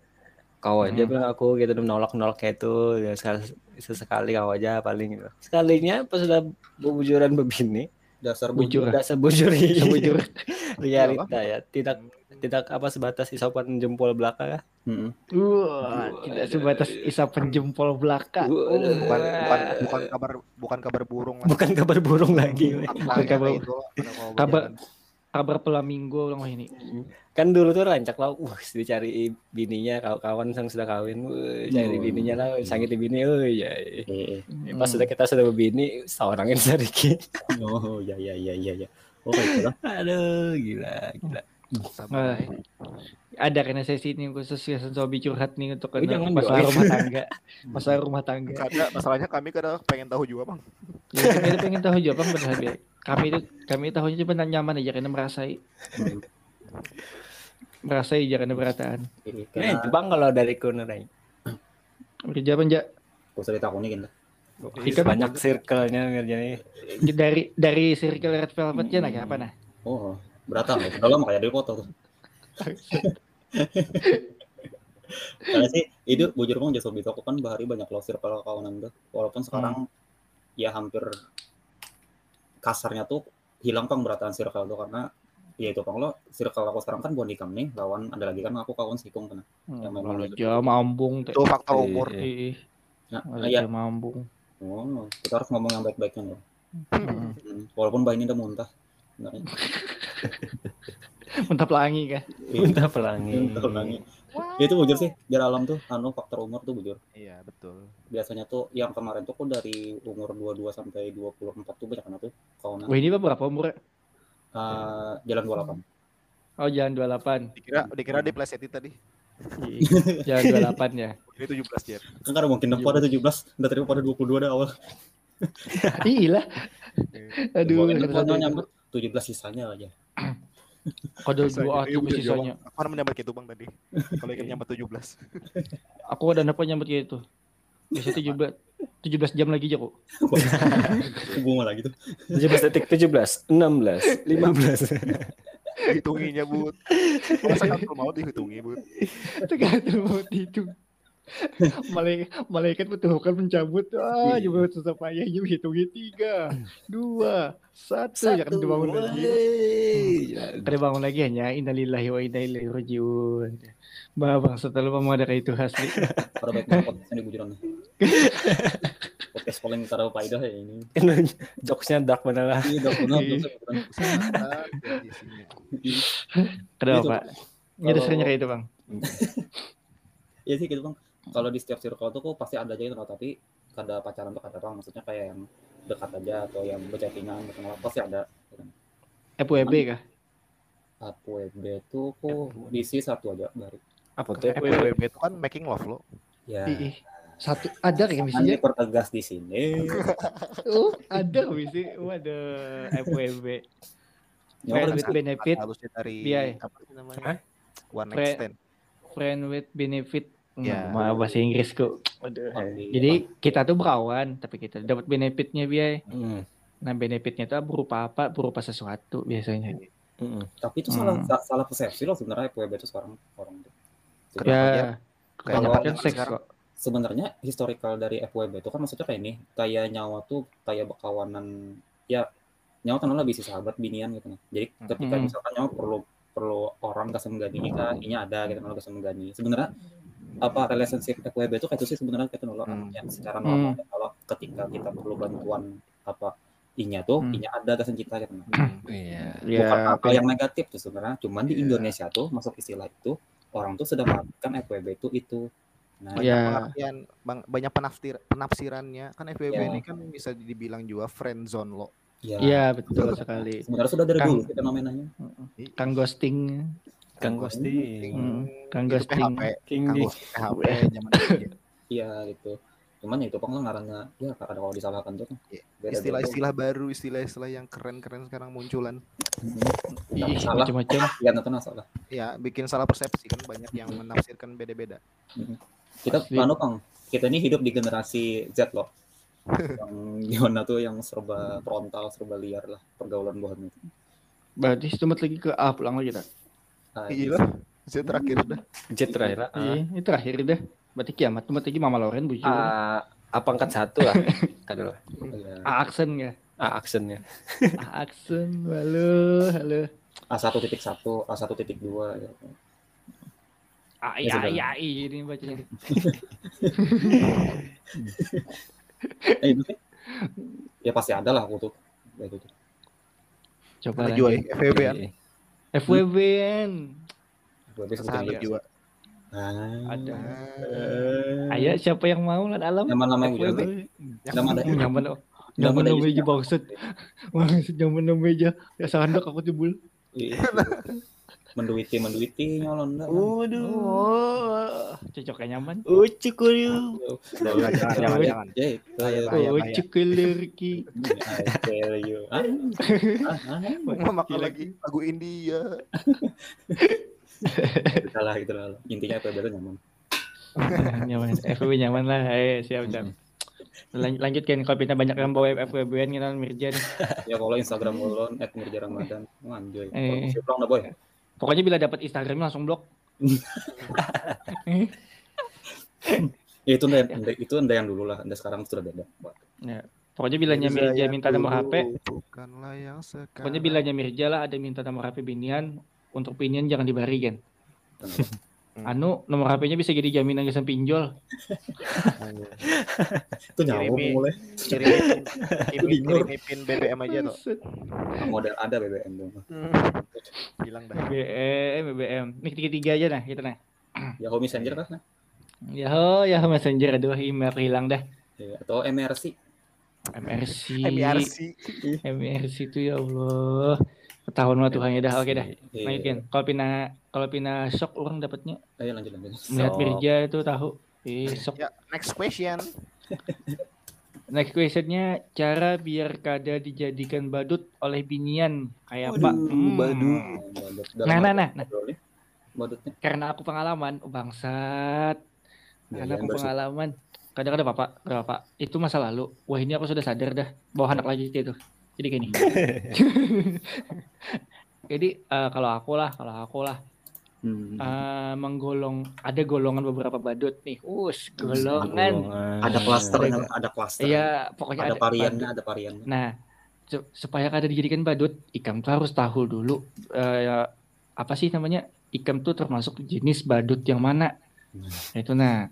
Speaker 3: kau aja
Speaker 1: Hmm.
Speaker 3: bilang aku gitu menolak-nolak kayak itu ya sekali sesekali kau aja paling gitu sekalinya pas sudah bujuran begini
Speaker 2: dasar
Speaker 1: Bujur.
Speaker 3: udah sebujur
Speaker 1: Sebujur. *laughs*
Speaker 3: realita ya tidak tidak apa sebatas isopan jempol belakang ya
Speaker 2: Mm-mm.
Speaker 1: Wah, tidak sebatas isapan jempol belaka.
Speaker 3: Waduh.
Speaker 4: bukan bukan bukan kabar bukan kabar burung
Speaker 3: bukan kabar burung lagi.
Speaker 4: Bukan
Speaker 1: kabar- kabar-. Kabar pelaminggo bilang wah ini.
Speaker 3: kan dulu tuh rancak lah wah dicari bininya kaw- kawan yang sudah kawin wah, cari
Speaker 2: Hmm.
Speaker 3: bininya lah sangit bini oh ya
Speaker 2: eh.
Speaker 3: pas sudah kita sudah berbini seorangin *laughs* sedikit
Speaker 2: Oh ya ya ya ya ya. Oh itu lah.
Speaker 3: aduh gila gila
Speaker 1: Wah.
Speaker 4: Sabar.
Speaker 1: Ada karena sesi ini khusus ya sobi curhat nih untuk
Speaker 3: Oh,
Speaker 1: kena
Speaker 3: jangan
Speaker 1: masalah rumah tangga. *laughs* Masalah rumah tangga.
Speaker 4: Karena masalahnya kami kadang pengen tahu juga bang.
Speaker 1: Ya, kami itu pengen tahu juga bang benar. Kami itu kami tahunya cuma nyaman aja karena merasai merasai aja karena berataan.
Speaker 2: Eh,
Speaker 3: nah itu bang kalau dari nih
Speaker 1: Kerja apa enggak?
Speaker 2: Gak usah ditakuni kan lah.
Speaker 1: Ikan
Speaker 3: banyak circle-nya ngerjain
Speaker 1: dari dari circle red velvetnya nah kayak apa nah?
Speaker 2: Oh, beratan ya. Udah lama kayak dari foto tuh. Karena sih itu bujur bang jasa aku kan bahari banyak lo circle kawanan tuh. Walaupun sekarang ya hampir kasarnya tuh hilang pang beratan circle tuh karena ya itu pang lo circle aku sekarang kan Bonikam nih lawan ada lagi kan aku kawan sikung kan. Ya, memang
Speaker 1: Lalu
Speaker 2: gitu.
Speaker 1: aja mambung.
Speaker 4: Itu faktor umur.
Speaker 3: Iya.
Speaker 1: Ih,
Speaker 2: Nah, ya,
Speaker 1: mambung.
Speaker 2: oh, kita harus ngomong yang baik-baiknya loh.
Speaker 1: Hmm.
Speaker 2: Hmm, Walaupun bayi ini udah muntah. Sebenarnya. *laughs*
Speaker 1: Mentap langi kan.
Speaker 3: Minta pelangi.
Speaker 2: Muntah pelangi. Ya, itu bujur sih, biar alam tuh, anu faktor umur tuh bujur.
Speaker 4: Iya betul.
Speaker 2: biasanya tuh yang kemarin tuh aku dari umur 22 sampai 24 tuh banyak banget tuh kawanan
Speaker 1: Wah ini berapa umurnya?
Speaker 2: Eh, jalan 28
Speaker 1: Oh jalan 28.
Speaker 4: Dikira dikira di plesetin tadi. *laughs*
Speaker 1: Jalan 28 ya.
Speaker 4: Ini 17 Jer.
Speaker 2: kan karena mungkin depan ada 17 udah terima pada 22 dah awal
Speaker 1: Iya. Aduh, keren
Speaker 2: depan
Speaker 1: banget.
Speaker 2: nyampe 17 sisanya aja *clears throat*
Speaker 1: Kode
Speaker 4: Sisanya.
Speaker 1: dua
Speaker 4: Iya,
Speaker 1: tuh
Speaker 4: bener,
Speaker 1: sisanya.
Speaker 4: Aku kan menyambat gitu bang tadi. Kalau ikan nyambat 17. *laughs*
Speaker 1: Aku ada dapat nyambut kayak itu. Biasa 17 17 jam lagi aja kok.
Speaker 2: bunga lagi tuh
Speaker 3: 17 detik 17, 16, 15.
Speaker 4: Hitunginya bud. Masa kan mau dihitungi bud.
Speaker 1: Tergantung mau itu. Malaikat, malaikat betul kan mencabut. Ah, coba susah payah ini hitungnya tiga, dua, satu. Jangan dibangun lagi. Kan dibangun lagi hanya innalillahi wa inna ilaihi rajiun. Bah, bang, setelah ada kayak itu asli. *laughs*
Speaker 2: banget podcast ini bujuran *laughs* podcast paling taruh faedah ya ini
Speaker 3: Jokesnya dark bener lah.
Speaker 2: iya benar
Speaker 1: Iya.
Speaker 4: Ah, jadi isinya.
Speaker 1: Kenapa,
Speaker 2: Gitu.
Speaker 1: Pak? Jadi seringnya kayak itu, Bang. *laughs*
Speaker 2: Iya sih gitu bang. Kalau di setiap circle tuh kok pasti ada aja yang kenal tapi kada pacaran tuh kada bang. Maksudnya kayak yang dekat aja atau yang berchattingan berkenal pasti ada.
Speaker 1: FWB kah?
Speaker 2: Aku WB tuh kok diisi satu aja baru.
Speaker 3: Apa tuh?
Speaker 4: FWB itu kan making love lo.
Speaker 2: Ya.
Speaker 1: Ih. Satu ada kayak
Speaker 2: Kan
Speaker 1: misalnya.
Speaker 2: dipertegas di sini. *laughs*
Speaker 1: Oh, ada misi. Oh, ada FWB.
Speaker 2: Ya,
Speaker 1: Friend
Speaker 2: kan
Speaker 1: with benefit,
Speaker 4: Harusnya dari
Speaker 1: Biaya.
Speaker 4: apa sih namanya? One night stand.
Speaker 1: friend with benefit.
Speaker 4: Ya.
Speaker 1: Hmm, mah bahasa Inggris kok. Jadi kita tuh berawan, tapi kita dapat benefitnya biaya.
Speaker 3: Hmm.
Speaker 1: Nah benefitnya tuh berupa apa? Berupa sesuatu biasanya.
Speaker 3: Hmm.
Speaker 2: tapi itu salah
Speaker 1: Hmm.
Speaker 2: sa- salah persepsi loh sebenarnya FWB itu sekarang orang tuh.
Speaker 4: Kenapa
Speaker 1: Ya, kebanyakan
Speaker 4: Kalau
Speaker 1: kan seks
Speaker 4: sekarang-
Speaker 1: kok.
Speaker 2: Sebenarnya historical dari FWB itu kan maksudnya kayak ini, kayak nyawa tuh kayak berkawanan ya nyawa kan lebih sih sahabat binian gitu nah. Jadi ketika
Speaker 1: Hmm.
Speaker 2: misalkan nyawa perlu perlu orang kasih menggani kita, ini ada gitu kalau kasih menggani. Sebenarnya apa relationship FWB itu kayak itu sih sebenarnya kayak itu loh
Speaker 4: Hmm.
Speaker 2: yang secara
Speaker 1: Hmm.
Speaker 2: normal kalau ketika kita perlu bantuan apa inya tuh
Speaker 1: Hmm.
Speaker 2: inya ada kasih kita gitu nah.
Speaker 3: Iya.
Speaker 2: bukan
Speaker 1: Ya,
Speaker 2: apa yang negatif tuh sebenarnya cuman di
Speaker 4: Iya.
Speaker 2: Indonesia tuh masuk istilah itu orang tuh sudah mengartikan FWB itu itu nah
Speaker 4: banyak
Speaker 1: Ya.
Speaker 4: pengertian bang- banyak penafsir penafsirannya kan FWB
Speaker 2: Ya.
Speaker 4: ini kan bisa dibilang juga friend zone lo
Speaker 2: ya,
Speaker 1: Iya betul sekali.
Speaker 2: sebenarnya sudah dari
Speaker 1: Kang-
Speaker 2: dulu fenomenanya
Speaker 1: Kang ghosting,
Speaker 3: Kang Ghosting.
Speaker 1: Hmm, Kang
Speaker 4: Itu
Speaker 1: ghosting.
Speaker 4: PHP
Speaker 3: King
Speaker 4: Kang PHP zaman itu. *laughs*
Speaker 2: iya gitu cuman ya itu pang ngarannya ya ada kalau disalahkan tuh kan
Speaker 4: Iya. Istilah-istilah baru istilah-istilah yang keren-keren sekarang munculan
Speaker 1: Ih,
Speaker 2: salah
Speaker 1: macam-macam. *laughs*
Speaker 2: ya itu salah
Speaker 4: ya bikin salah persepsi kan banyak yang menafsirkan beda-beda
Speaker 2: kita
Speaker 1: Asli.
Speaker 2: anu pang kita ini hidup di generasi Z loh *laughs* yang gimana tuh yang serba frontal serba liar lah pergaulan bohong itu
Speaker 1: Berarti tempat lagi ke A pulang lagi tak?
Speaker 2: Nah,
Speaker 4: iya lah saya terakhir udah
Speaker 3: Jet terakhir lah.
Speaker 1: Iya, ini terakhir dah. Berarti kiamat tempat lagi Mama Loren bujur.
Speaker 3: Ah, apa angkat satu lah. *laughs* Kan
Speaker 2: iya.
Speaker 1: A aksen ya.
Speaker 3: Ah, aksennya.
Speaker 1: A aksen. Halo, halo.
Speaker 2: A satu titik satu A satu titik dua ya.
Speaker 1: A
Speaker 2: Ya,
Speaker 1: ya
Speaker 2: sudah.
Speaker 1: ya ini bacanya. *laughs*
Speaker 2: Eh, itu sih. ya pasti ada lah aku tuh gitu
Speaker 1: Coba
Speaker 4: juga ya FWB an.
Speaker 1: FWBN.
Speaker 2: Gue bisa
Speaker 4: sahabat
Speaker 2: sebutin
Speaker 4: juga
Speaker 2: Ah.
Speaker 1: Ada.
Speaker 2: Eh.
Speaker 1: Ayo siapa yang mau lah FWB.
Speaker 2: Ada.
Speaker 1: Hmm, Nyaman oh.
Speaker 2: Nyaman
Speaker 1: Nyaman
Speaker 2: ada
Speaker 1: nama
Speaker 2: juga.
Speaker 1: aja bangsat. Bangsat nyaman nama aja. Ya sandok aku jebul.
Speaker 2: Iya. menduiti menduiti nyolon dah.
Speaker 1: Oh, cocoknya nyaman.
Speaker 3: Uci kuryu.
Speaker 4: jangan jangan jangan.
Speaker 2: Ya, ya.
Speaker 1: Oh.
Speaker 2: Ah, ah, ah.
Speaker 4: Makan lagi lagu India
Speaker 2: Gitu lah, gitu lah. Intinya apa itu nyaman.
Speaker 1: nyaman. FWB nyaman lah. Eh, siap siap. Lan- lanjut kan kalau kita banyak yang bawa FWBN kita Mirja nih.
Speaker 2: Ya kalau Instagram ulun at Mirja Ramadan. Anjoy.
Speaker 1: Eh.
Speaker 2: Kalau pulang dah boy.
Speaker 1: Pokoknya bila dapat Instagramnya langsung blok. *laughs*
Speaker 2: Ya, itu anda, itu anda yang dulu lah. Anda sekarang sudah beda.
Speaker 1: Pokoknya bilanya
Speaker 4: Mirza
Speaker 1: Mirja
Speaker 4: yang
Speaker 1: minta nomor HP,
Speaker 4: Bukanlah yang sekarang.
Speaker 1: pokoknya bilanya Mirja lah ada minta nomor HP binian, untuk binian jangan dibari.
Speaker 4: Hmm.
Speaker 1: Anu nomor HP-nya bisa jadi jaminan kesan pinjol.
Speaker 2: Itu
Speaker 4: Kirimi.
Speaker 2: mulai.
Speaker 4: Kirimin, kirimin, kirimin pin BBM aja tuh.
Speaker 2: Model ada BBM tuh.
Speaker 4: Bilang dah.
Speaker 1: BBM, BBM. Nih tiga-tiga aja nah, gitu nah.
Speaker 2: Yahoo Messenger kan?
Speaker 1: Ya ho, ya ho, messenger aduh email hilang dah.
Speaker 2: Ya, atau MRC.
Speaker 1: MRC.
Speaker 4: MRC.
Speaker 1: MRC itu ya Allah. Ketahuan lah Tuhan ya dah. Oke dah.
Speaker 2: Iya.
Speaker 1: Lanjut kan. Kalau pina kalau pina shock orang dapatnya
Speaker 2: Ayo lanjut lanjut.
Speaker 1: melihat. Mirja itu tahu. Eh, shock.
Speaker 4: Ya, next question. *laughs*
Speaker 1: Next questionnya cara biar kada dijadikan badut oleh binian kayak apa? Hmm.
Speaker 3: badut.
Speaker 2: Badut.
Speaker 1: Nah, nah, nah, nah.
Speaker 2: Badutnya.
Speaker 1: Karena aku pengalaman, oh, bangsat.
Speaker 2: Ya,
Speaker 1: Karena
Speaker 2: ya,
Speaker 1: aku
Speaker 2: bersih.
Speaker 1: pengalaman. Kadang-kadang bapak, bapak. Itu masa lalu. Wah ini aku sudah sadar dah. Bawa anak lagi gitu. Jadi kayak gini. *laughs* Jadi eh, kalau aku lah, kalau aku lah
Speaker 2: Hmm.
Speaker 1: eh, menggolong ada golongan beberapa badut nih. Us, golongan.
Speaker 2: ada klaster,
Speaker 1: Ada-
Speaker 2: ada klaster.
Speaker 1: Iya, pokoknya
Speaker 2: ada
Speaker 1: ada,
Speaker 2: variannya, ada variannya.
Speaker 1: Nah, su- supaya kada dijadikan badut, ikam tuh harus tahu dulu eh, apa sih namanya? Ikam tuh termasuk jenis badut yang mana? Nah, Itu nah.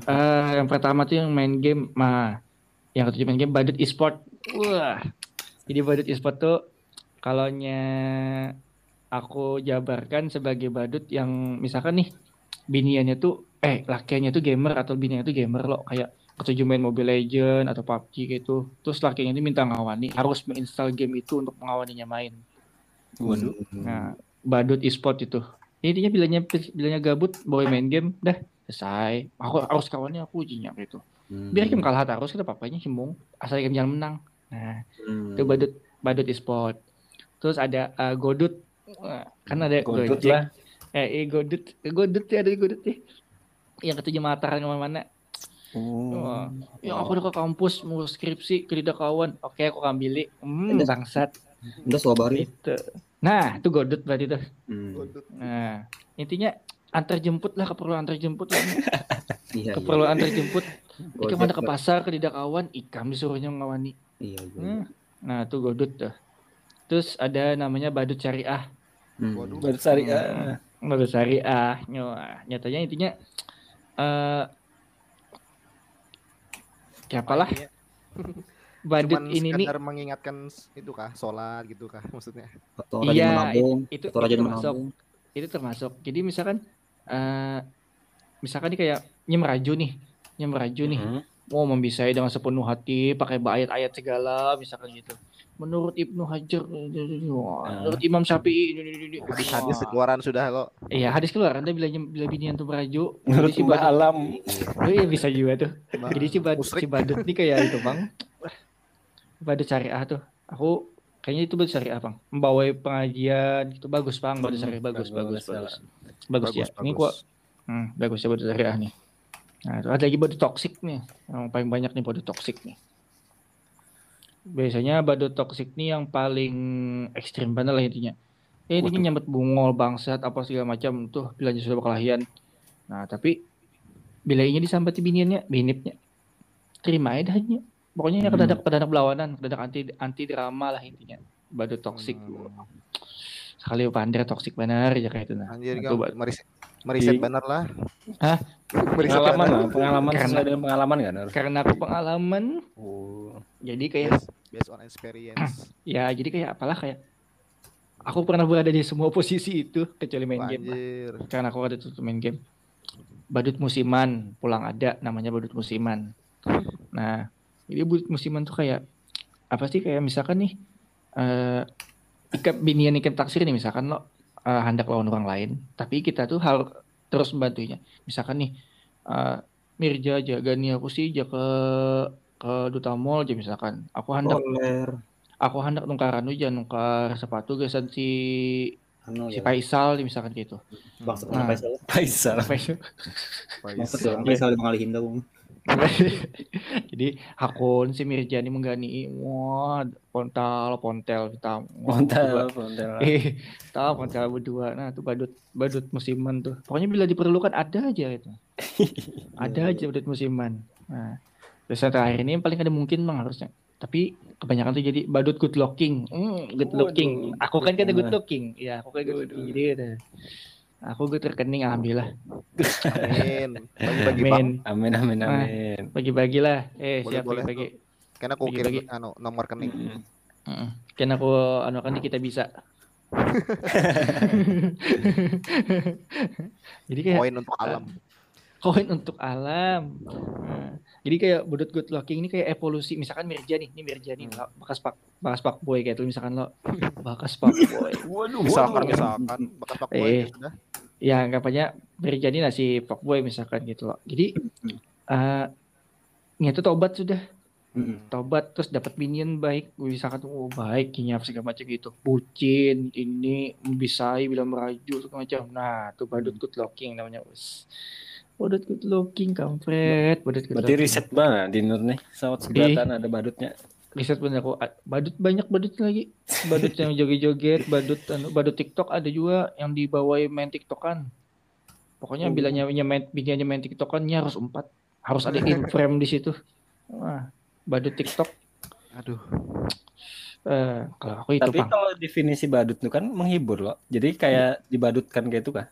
Speaker 1: Eh, yang pertama tuh yang main game, mah yang ketujuh main game badut e-sport. Wah. Jadi badut e-sport tuh kalaunya aku jabarkan sebagai badut yang misalkan nih biniannya tuh eh lakiannya tuh gamer atau biniannya tuh gamer loh kayak ketujuh main Mobile Legend atau PUBG gitu. Terus lakinya ini minta ngawani, harus menginstal game itu untuk mengawaninya main.
Speaker 3: Waduh.
Speaker 1: Nah, badut e-sport itu. Intinya bilanya bilanya gabut bawa main game, dah selesai. Aku harus kawannya aku ujinya gitu.
Speaker 2: Hmm.
Speaker 1: Biar game kalah terus kita papanya himbung, asal game jangan menang. Nah,
Speaker 2: Hmm.
Speaker 1: itu badut badut e-sport. Terus ada eh, godut. Kan ada
Speaker 3: Godut
Speaker 1: Gojek.
Speaker 3: lah.
Speaker 1: Eh, eh godut, godut ya ada godut ya. Yang ketujuh mataran ke
Speaker 3: mana-mana.
Speaker 1: Oh. Ya aku udah ke kampus mau skripsi ke lidah kawan. Oke, aku ambil. Hmm, bangsat.
Speaker 2: Udah suabari.
Speaker 1: Itu. Nah, itu godut berarti tuh.
Speaker 2: Hmm.
Speaker 1: Nah, intinya antar jemput lah keperluan antar jemput lah. *laughs*
Speaker 2: Iya, iya.
Speaker 1: keperluan antar jemput. Ikam
Speaker 2: Gojek,
Speaker 1: ada ke pasar ke lidah kawan, ikam disuruhnya ngawani.
Speaker 2: Iya, iya.
Speaker 1: Hmm. Nah, itu godut tuh. Terus ada namanya badut syariah.
Speaker 2: Hmm.
Speaker 3: Badut syariah.
Speaker 1: Badut syariah. Nyawa. Nyatanya intinya eh apalah
Speaker 4: Ini *laughs*
Speaker 1: badut
Speaker 4: Cuman
Speaker 1: ini nih
Speaker 4: mengingatkan itu kah, sholat gitu kah maksudnya?
Speaker 2: Atau rajin
Speaker 1: Iya,
Speaker 2: menabung.
Speaker 1: itu
Speaker 2: Atau rajin
Speaker 1: itu termasuk
Speaker 2: menabung.
Speaker 1: itu termasuk. Jadi misalkan eh misalkan nih kayak nyemraju nih, nyemraju nih.
Speaker 3: Hmm.
Speaker 1: Mau membisai dengan sepenuh hati pakai ayat-ayat segala misalkan gitu. Menurut Ibnu Hajar wah,
Speaker 3: Ah.
Speaker 1: menurut Imam Syafi'i
Speaker 4: Hadis-hadis
Speaker 1: wah.
Speaker 4: keluaran sudah lo.
Speaker 1: iya hadis keluar anda bila bila binian tuh beraju
Speaker 3: Menurut
Speaker 1: si
Speaker 3: Mbak Alam.
Speaker 1: oh, iya bisa juga tuh. Jadi si badut si badut nih kayak itu bang. Badut syariah tuh. Aku kayaknya itu badut syariah bang. Membawa pengajian gitu. Bagus bang badut syariah. Bagus bagus bagus bagus, ya. Ini gua hmm, bagus ya badut syariah nih nah ada lagi badut toksik nih. Yang paling banyak nih badut toksik nih. Biasanya badut toksik nih yang paling ekstrim banget lah intinya. Eh ini nyambet bungol bangsat apa segala macam. Tuh bilangnya sudah berkelahian nah tapi bilainya disambati biniannya binipnya. Terima aja hanya pokoknya yang
Speaker 2: Hmm.
Speaker 1: kedadak kedadak berlawanan kedadak anti anti drama lah intinya. Badut toksik
Speaker 4: Hmm.
Speaker 1: Sekali pandai toksik benar ya kayak itu nah
Speaker 4: Anjir
Speaker 1: Nah,
Speaker 4: kan
Speaker 1: itu ba-
Speaker 4: meriset meriset
Speaker 3: Di-
Speaker 4: bener lah.
Speaker 1: Hah? *laughs*
Speaker 4: Meriset
Speaker 3: Pengalaman lah, pengalaman
Speaker 1: Karena-
Speaker 3: sesuai dengan pengalaman kan? Har?
Speaker 1: karena aku pengalaman
Speaker 3: Oh.
Speaker 1: jadi kayak
Speaker 4: Based, based on experience. *clears throat*
Speaker 1: ya jadi kayak apalah kayak aku pernah berada di semua posisi itu kecuali main game lah.
Speaker 4: Anjir.
Speaker 1: karena aku ada tuh main game badut musiman pulang ada namanya badut musiman *laughs* nah jadi badut musiman tuh kayak apa sih kayak misalkan nih eh ikat binian ikat taksir nih misalkan lo eh, hendak lawan orang lain tapi kita tuh harus terus membantunya misalkan nih eh Mirja jaga nih aku sih jaga ke ke duta mall aja misalkan aku hendak aku hendak nukar anu jangan nukar sepatu gesan si
Speaker 2: Anu
Speaker 1: si
Speaker 2: ya.
Speaker 1: Faisal misalkan gitu
Speaker 2: Maksud
Speaker 1: Nah.
Speaker 2: Faisal.
Speaker 3: Faisal.
Speaker 1: Faisal
Speaker 2: Maksud
Speaker 4: Faisal.
Speaker 2: ya, Faisal di mengalihin dong. *laughs*
Speaker 1: Jadi hakun si Mirjani menggani wah pontal pontel kita
Speaker 3: Pontel, pontel. *laughs*
Speaker 1: eh tahu pontel berdua. Nah tuh badut badut musiman tuh. Pokoknya bila diperlukan ada aja itu. *laughs* Ada aja badut musiman. Nah terus yang terakhir ini yang paling ada mungkin bang harusnya. Tapi kebanyakan tuh jadi badut good looking. Hmm, good looking. Aku kan kata good looking. Ya aku kan good looking. Jadi aku good rekening alhamdulillah
Speaker 4: Amin. Bagi-bagi bang.
Speaker 1: Amin.
Speaker 3: Amin, amin, amin.
Speaker 1: bagi-bagilah eh
Speaker 4: Boleh,
Speaker 1: siap
Speaker 4: boleh.
Speaker 1: bagi-bagi
Speaker 4: Karena aku
Speaker 1: Bagi-bagi.
Speaker 4: kirim anu nomor rekening.
Speaker 1: Heeh. Kan aku anu kan kita bisa. *laughs* Jadi kayak
Speaker 4: Koin untuk alam.
Speaker 1: koin untuk alam. Nah, jadi kayak budut good looking ini kayak evolusi. Misalkan Mirja nih, ini Mirja nih,
Speaker 4: Hmm.
Speaker 1: bekas pak bekas pak boy kayak tuh misalkan lo *laughs* bekas pak boy.
Speaker 3: Waduh,
Speaker 4: Misalkan
Speaker 1: waduh.
Speaker 4: misalkan bekas pak boy
Speaker 1: Eh.
Speaker 4: ya sudah.
Speaker 1: Ya anggapannya Mirja ini nasi pak boy misalkan gitu loh. Jadi eh nya itu tobat sudah
Speaker 2: Mm-mm.
Speaker 1: tobat terus dapat minion baik misalkan oh baik kinyap segala macam gitu bucin ini membisai bila meraju segala macam nah tuh badut good looking namanya us badut good looking kampret badut good
Speaker 3: Berarti
Speaker 1: looking.
Speaker 3: riset banget di Nur nih. Sawat sebelatan ada badutnya.
Speaker 1: Riset bener kok badut banyak badut lagi badut yang joget-joget badut anu, badut TikTok ada juga yang dibawain main TikTokan pokoknya
Speaker 3: Oh.
Speaker 1: bila nyawanya main bilanya main TikTokannya harus empat harus ada in *laughs* frame di situ wah badut TikTok
Speaker 4: Aduh.
Speaker 1: eh kalau aku itu
Speaker 3: Tapi
Speaker 1: pang
Speaker 3: kalau definisi badut itu kan menghibur loh. Jadi kayak dibadutkan kayak itu kah?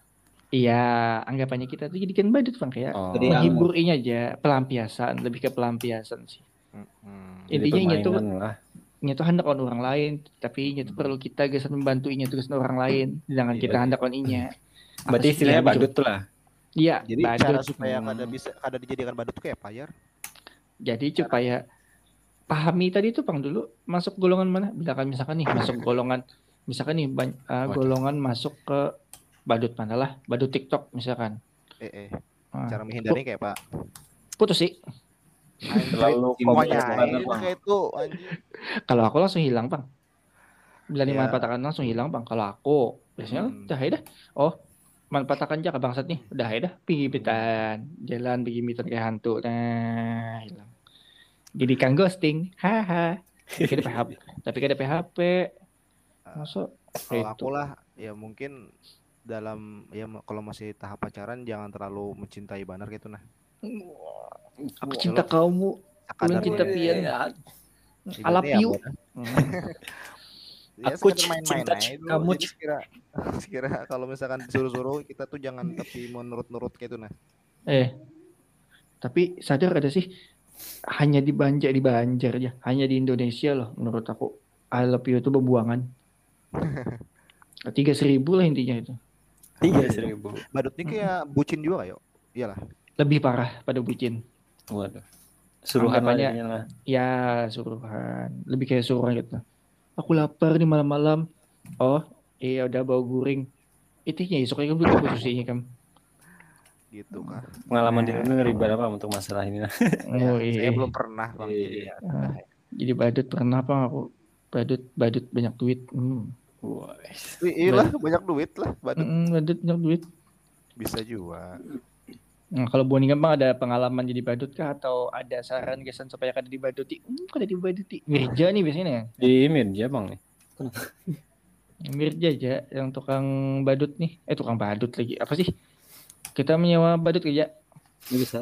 Speaker 1: Iya, anggapannya kita tuh jadikan badut bang kayak
Speaker 3: Oh.
Speaker 1: Menghibur ini aja pelampiasan, lebih ke pelampiasan sih.
Speaker 3: Jadi
Speaker 1: Intinya ini tuh
Speaker 3: lah.
Speaker 1: ini tuh hendak on orang lain, tapi ini tuh perlu kita guys membantu ini tugas orang lain, sedangkan
Speaker 3: Iya,
Speaker 1: kita hendak on inya. *laughs*
Speaker 3: Berarti istilahnya badut tuh lah.
Speaker 1: Iya,
Speaker 4: Jadi
Speaker 1: badut.
Speaker 4: cara supaya
Speaker 3: Hmm.
Speaker 4: kada bisa kada dijadikan badut tuh kayak apa ya?
Speaker 1: Jadi supaya pahami tadi tuh pang dulu masuk golongan mana? Bila kan misalkan nih masuk *laughs* golongan, misalkan nih ban- uh,
Speaker 3: Waduh.
Speaker 1: golongan masuk ke badut mana lah, badut TikTok misalkan.
Speaker 4: Eh, eh.
Speaker 1: Ah,
Speaker 4: Cara menghindarinya kayak apa?
Speaker 1: putus sih.
Speaker 3: Terlalu
Speaker 4: Pokoknya itu.
Speaker 1: Kalau aku langsung hilang, Bang. Bila
Speaker 4: Ya.
Speaker 1: dimanfaatkan langsung hilang, Bang. Kalau aku biasanya
Speaker 4: Hmm.
Speaker 1: udah ya dah. Oh, manfaatkan aja ke bangsat nih. Udah ya dah. Pergi pitan. Jalan pergi mitan kayak hantu. Nah, hilang. Jadi kan ghosting. Haha. Tapi ada PHP. Tapi ada PHP. Masuk.
Speaker 4: Kalau
Speaker 1: Itu.
Speaker 4: aku lah ya mungkin dalam ya kalau masih tahap pacaran jangan terlalu mencintai banar gitu nah.
Speaker 1: Aku cinta kamu. Cinta
Speaker 4: ya,
Speaker 1: pian.
Speaker 3: Iya.
Speaker 1: I love
Speaker 4: ibaratnya
Speaker 1: you.
Speaker 4: apa,
Speaker 1: Hmm. *laughs*
Speaker 4: ya
Speaker 3: Aku
Speaker 4: sekedar main-main
Speaker 3: cinta
Speaker 4: aja dulu.
Speaker 3: kamu,
Speaker 4: Jadi sekira, *laughs* sekira kalau misalkan disuruh-suruh kita tuh jangan tapi menurut-nurut kayak itu nah.
Speaker 1: Eh. Tapi sadar ada sih hanya di Banjar di Banjar aja, hanya di Indonesia loh menurut aku. I love you itu bebuangan. *laughs* Tiga seribu lah intinya itu.
Speaker 3: Tiga seribu.
Speaker 4: Badut ini kayak bucin juga kayak. Iyalah.
Speaker 1: Lebih parah pada bucin.
Speaker 3: Waduh. Suruhan lah.
Speaker 1: Ya suruhan, lebih kayak suruhan gitu. Aku lapar nih malam-malam. Oh, iya udah bau guring. Itunya esoknya kan belum khususnya kan.
Speaker 4: Gitu kah.
Speaker 3: Pengalaman di Nur ngeri banget apa untuk masalah ini lah. *laughs*
Speaker 1: Oh
Speaker 4: Saya
Speaker 1: iya.
Speaker 4: belum pernah bang.
Speaker 3: Iya.
Speaker 4: Jadi ya.
Speaker 1: Ah, Jadi badut pernah apa aku? Badut badut banyak duit. Hmm.
Speaker 3: Wah.
Speaker 4: Wih, iya lah banyak duit lah badut
Speaker 1: Mm, badut banyak duit.
Speaker 4: bisa juga.
Speaker 1: Nah, kalau Boni Gampang ada pengalaman jadi badut kah atau ada saran kesan supaya kada dibaduti? Hmm, kada dibaduti. Mirja nih biasanya ya.
Speaker 3: Di media bang nih.
Speaker 1: Mirja aja yang tukang badut nih. Eh tukang badut lagi. Apa sih? Kita menyewa badut aja.
Speaker 2: Ini bisa.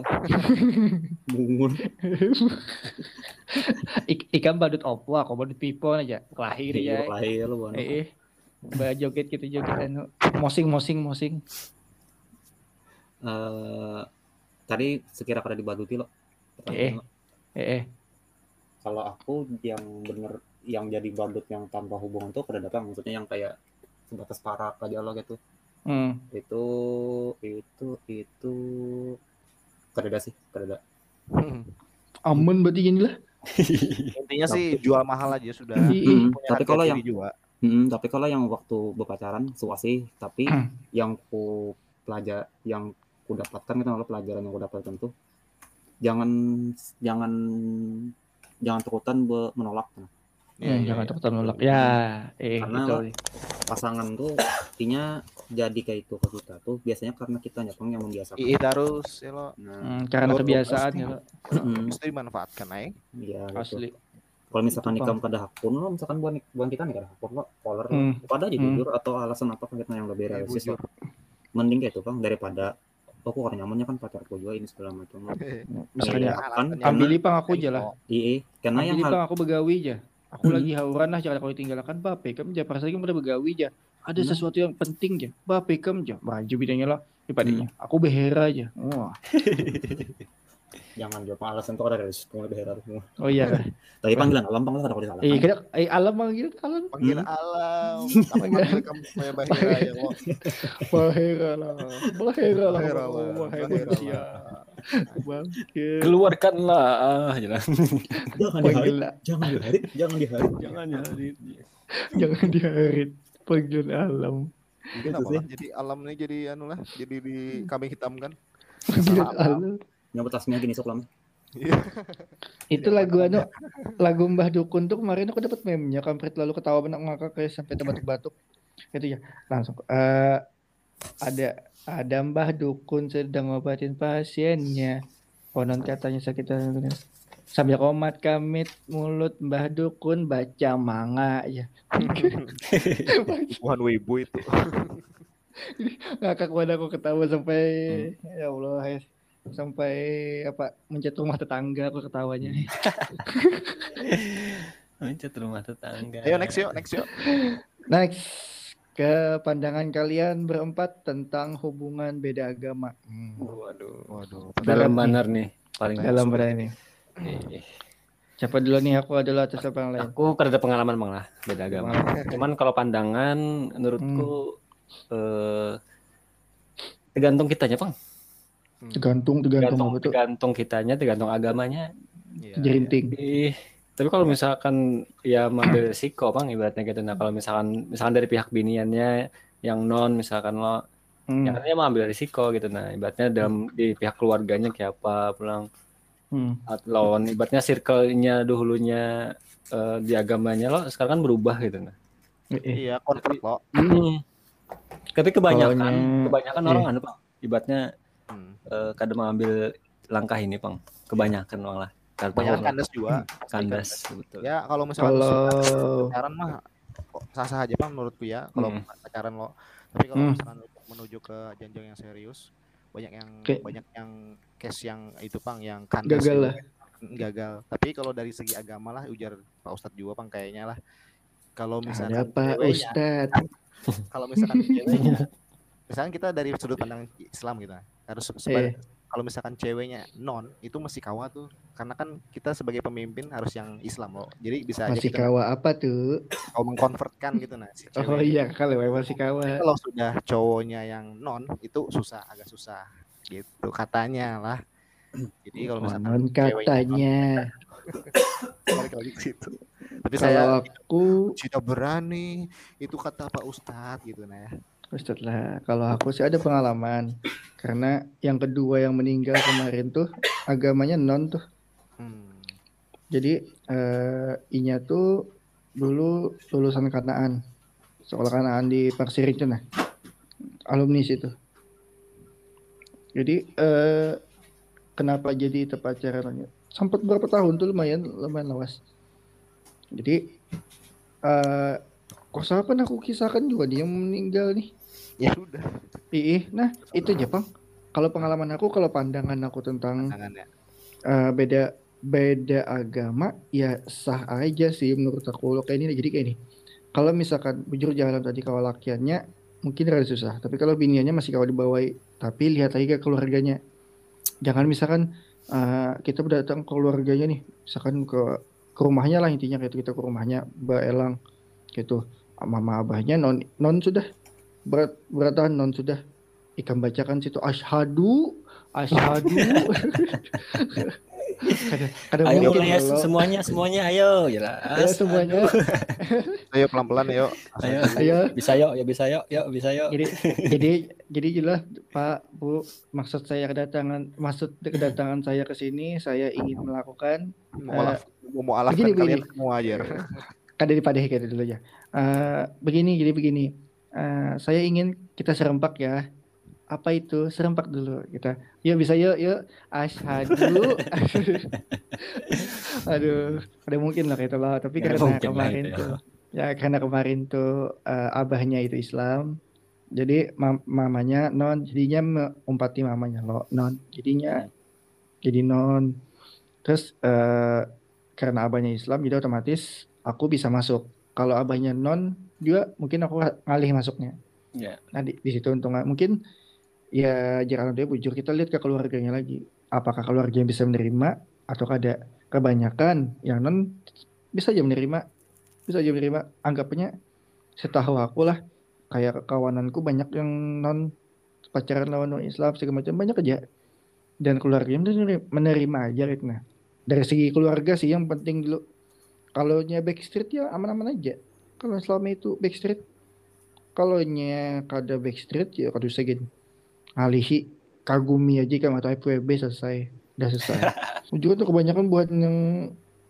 Speaker 2: *laughs* Bungun. *laughs*
Speaker 1: Ik ikan badut opo, aku badut pipon aja. Lahir ya.
Speaker 2: Iya, lahir lu Bon.
Speaker 1: Eh, eh. Ba joget kita joget anu. Mosing mosing mosing.
Speaker 2: Eh, tadi sekira kada dibaduti lo.
Speaker 1: Eh. Eh, eh.
Speaker 2: Kalau aku yang bener yang jadi badut yang tanpa hubungan tuh kada datang maksudnya yang kayak sebatas parak aja lo gitu.
Speaker 1: Hmm.
Speaker 2: Itu itu itu kada ada sih, kada ada.
Speaker 1: Aman berarti gini lah. *laughs*
Speaker 4: Intinya sih jual mahal aja sudah.
Speaker 1: Ih,
Speaker 2: Mm, tapi kalau yang
Speaker 4: juga
Speaker 2: Mm, tapi kalau yang waktu berpacaran suasi, tapi
Speaker 1: Hmm.
Speaker 2: yang ku pelajar yang ku dapatkan itu adalah pelajaran yang ku dapatkan tuh jangan jangan jangan takutan menolak.
Speaker 1: Ya, jangan takut menolak. Ya, eh
Speaker 2: Karena
Speaker 1: betul.
Speaker 2: pasangan tuh intinya jadi kayak itu ke kita tuh biasanya karena kita nyapang yang membiasakan.
Speaker 4: Ii terus ya lo
Speaker 2: Nah,
Speaker 1: Hmm, karena kebiasaan
Speaker 4: pasti.
Speaker 1: ya lo.
Speaker 4: mesti dimanfaatkan aing.
Speaker 2: iya gitu.
Speaker 1: asli.
Speaker 2: Kalau misalkan nikah kada hakun lo, misalkan buat buat kita nikah hakun lo, color
Speaker 1: Hmm.
Speaker 2: pada aja
Speaker 1: Hmm.
Speaker 2: jujur atau alasan apa kita yang lebih
Speaker 4: Eh,
Speaker 2: realistis lo. Mending kayak itu bang daripada oh kok orang nyamannya kan pacarku juga ini segala macam lo.
Speaker 1: Misalnya
Speaker 2: Iya, kan
Speaker 1: ambil ipang aku aja lah.
Speaker 2: iya karena yang
Speaker 1: ipang aku begawi aja. Aku
Speaker 2: Hmm.
Speaker 1: lagi hauran lah jangan kau tinggalkan bape kamu jangan pas lagi pada begawi aja. Ada
Speaker 2: Nah.
Speaker 1: sesuatu yang penting aja. Bape kamu aja. Baju bidangnya lah.
Speaker 2: Hmm.
Speaker 1: Daripadanya. Aku behera aja. Wah. *laughs*
Speaker 2: jangan jawab alasan tuh ada realistis semua lebih heran semua.
Speaker 1: Oh iya.
Speaker 2: Tapi panggilan alam bang lah ada kalau salah.
Speaker 1: Eh, kita eh alam manggil alam.
Speaker 4: Panggil
Speaker 2: Hmm.
Speaker 4: alam. Apa panggil kamu supaya bahira ya *laughs* lo.
Speaker 1: Bahera lah. Bahera lah.
Speaker 4: Bahera lah.
Speaker 3: Keluarkanlah ah, jangan
Speaker 2: Jangan di hari,
Speaker 1: Panggil lah.
Speaker 2: jangan di hari, jangan di hari.
Speaker 3: jangan ya.
Speaker 1: Jangan diharit. Panggil alam.
Speaker 2: Gitu
Speaker 4: Kenapa? Jadi alam ini jadi anu lah, jadi di kambing hitam kan.
Speaker 1: Panggil
Speaker 4: Alam.
Speaker 2: Nyambut tasnya gini sok lama.
Speaker 1: Itu lagu anu lagu Mbah Dukun tuh kemarin aku dapat meme-nya kampret lalu ketawa benak ngakak kayak sampai terbatuk-batuk. Itu ya. Langsung eh ada ada Mbah Dukun sedang ngobatin pasiennya. Konon katanya sakit sambil komat kamit mulut Mbah Dukun baca manga ya.
Speaker 4: Tuhan wibu itu.
Speaker 1: Ngakak pada aku ketawa sampai ya Allah ya. Sampai apa mencetuk rumah tetangga aku ketawanya. *laughs*
Speaker 3: Mencet rumah tetangga.
Speaker 4: Ayo next yuk, next yuk.
Speaker 1: Next ke pandangan kalian berempat tentang hubungan beda agama.
Speaker 3: Waduh.
Speaker 4: Waduh.
Speaker 3: Dalam
Speaker 1: nih.
Speaker 3: benar nih paling
Speaker 1: Dalam berani.
Speaker 3: Eh,
Speaker 1: Siapa dulu nih aku adalah atas apa yang lain?
Speaker 3: Aku ada pengalaman bang lah beda agama. Cuman kalau pandangan menurutku eh tergantung kitanya bang.
Speaker 1: Tergantung tergantung
Speaker 3: Tergantung,
Speaker 1: apa tuh?
Speaker 3: tergantung kitanya, tergantung agamanya.
Speaker 4: Iya.
Speaker 1: Jerinting.
Speaker 3: Ih, tapi kalau misalkan ya mengambil resiko bang ibaratnya gitu. Nah kalau misalkan misalkan dari pihak biniannya yang non misalkan lo
Speaker 1: Hmm.
Speaker 3: ya kan dia mau ambil risiko gitu nah ibaratnya dalam di pihak keluarganya kayak apa pulang
Speaker 1: Hmm.
Speaker 3: atau ibaratnya circle-nya dahulunya eh, di agamanya lo sekarang kan berubah gitu nah
Speaker 1: Eh,
Speaker 4: Iya, convert lo. *clears throat*
Speaker 3: tapi kebanyakan
Speaker 1: Kalaunya-
Speaker 3: kebanyakan
Speaker 1: iya.
Speaker 3: orang anu bang ibaratnya
Speaker 4: Hmm.
Speaker 3: eh, kadang mengambil langkah ini bang kebanyakan orang lah Karena
Speaker 4: Banyak
Speaker 3: tahu
Speaker 4: kandas juga. *clears throat*
Speaker 3: kandas betul
Speaker 4: Ya, kalau misalnya
Speaker 1: Kalau
Speaker 4: pacaran mah kok sah-sah aja Bang menurutku ya kalau
Speaker 3: Hmm.
Speaker 4: pacaran lo. Tapi kalau
Speaker 1: Hmm.
Speaker 4: misalkan menuju ke jenjang yang serius, banyak yang
Speaker 1: Kayak-
Speaker 4: banyak yang case yang itu Bang yang kandas
Speaker 1: Gagal lah.
Speaker 4: Mm, Gagal. Tapi kalau dari segi agama lah ujar Pak Ustadz juga Bang kayaknya lah. Kalau
Speaker 1: ada
Speaker 4: misalkan
Speaker 1: Pak
Speaker 4: ceweknya,
Speaker 1: Ustad. *laughs*
Speaker 4: kalau misalkan ceweknya, *laughs* misalkan kita dari sudut pandang Islam gitu, harus seba-
Speaker 1: Eh.
Speaker 4: kalau misalkan ceweknya non itu mesti kawa tuh karena kan kita sebagai pemimpin harus yang Islam loh jadi bisa aja
Speaker 1: Masih
Speaker 4: kita
Speaker 1: kawa apa tuh?
Speaker 4: mau mengkonvertkan gitu nah si
Speaker 1: Oh iya kalau masih kawa.
Speaker 4: kalau sudah cowoknya yang non itu susah agak susah gitu katanya lah jadi kalau misalkan
Speaker 1: katanya.
Speaker 4: non, *laughs* balik lagi ke situ tapi
Speaker 1: Kalau
Speaker 4: saya
Speaker 1: aku
Speaker 4: tidak berani itu kata Pak Ustadz gitu nah ya
Speaker 1: Ustadz lah. Kalau aku sih ada pengalaman. Karena yang kedua yang meninggal kemarin tuh agamanya non tuh.
Speaker 4: hmm.
Speaker 1: Jadi eh, Inya tuh dulu lulusan Kanaan. Sekolah Kanaan di Parsir itu nah. Alumni situ. Jadi eh kenapa jadi itu pacaran? Sempat berapa tahun tuh lumayan lumayan lawas. Jadi eh kok kan aku kisahkan juga dia meninggal nih.
Speaker 4: Ya. Sudah.
Speaker 1: Ih, nah itu aja Bang. Kalau pengalaman aku, kalau pandangan aku tentang
Speaker 4: tangannya
Speaker 1: eh, beda beda agama ya sah aja sih menurut aku. Kayak ini jadi kayak ini. Kalau misalkan bujur jalan tadi kalau lakiannya mungkin rada susah. Tapi kalau biniannya masih kalau dibawai tapi lihat lagi ke keluarganya. Jangan misalkan eh, kita datang ke keluarganya nih. Misalkan ke ke rumahnya lah intinya kayak itu, kita ke rumahnya Mbak Elang gitu. Mama abahnya non non sudah berat beratan non sudah. Ikan bacakan situ. Asyhadu asyhadu kadang *laughs* kadang
Speaker 3: ayo lah ya semuanya semuanya ayo.
Speaker 1: Ya,
Speaker 3: jelas
Speaker 1: semuanya. *laughs*
Speaker 4: ayo pelan-pelan yuk
Speaker 3: ayo.
Speaker 1: Ayo.
Speaker 3: Bisa yuk ya bisa yuk yuk bisa yuk.
Speaker 1: Jadi *laughs* jadi jadi jelas Pak Bu maksud saya kedatangan maksud kedatangan saya ke sini saya ingin melakukan
Speaker 4: mau alaf mau
Speaker 1: begini,
Speaker 4: kalian
Speaker 1: begini.
Speaker 4: semua aja.
Speaker 1: Kan daripada kayak dulu ya. Eh, begini jadi begini. Eh, saya ingin kita serempak ya. Apa itu? Serempak dulu kita. Yuk bisa yuk yuk. Asyhadu. *laughs* Aduh, ada mungkin lah itu lah. Tapi
Speaker 3: Nggak
Speaker 1: karena kemarin
Speaker 3: itu ya.
Speaker 1: tuh, ya karena kemarin tuh eh, abahnya itu Islam. Jadi mam- mamanya non, jadinya mengumpati mamanya lo non. Jadinya jadi non. Terus eh, karena abahnya Islam, jadi otomatis aku bisa masuk. Kalau abahnya non, juga mungkin aku ngalih masuknya.
Speaker 3: Ya.
Speaker 1: Nah di, di situ untung mungkin ya jangan dia bujur kita lihat ke keluarganya lagi. Apakah keluarganya bisa menerima atau ada kebanyakan yang non bisa aja menerima, bisa aja menerima. Anggapnya setahu aku lah kayak kawananku banyak yang non pacaran lawan non Islam segala macam banyak aja dan keluarganya menerima, menerima aja gitu nah dari segi keluarga sih yang penting dulu kalau nya backstreet ya aman-aman aja kalau selama itu backstreet kalau nya kada backstreet ya kada usah gini alihi kagumi aja kan atau FWB selesai udah selesai *laughs* juga tuh kebanyakan buat yang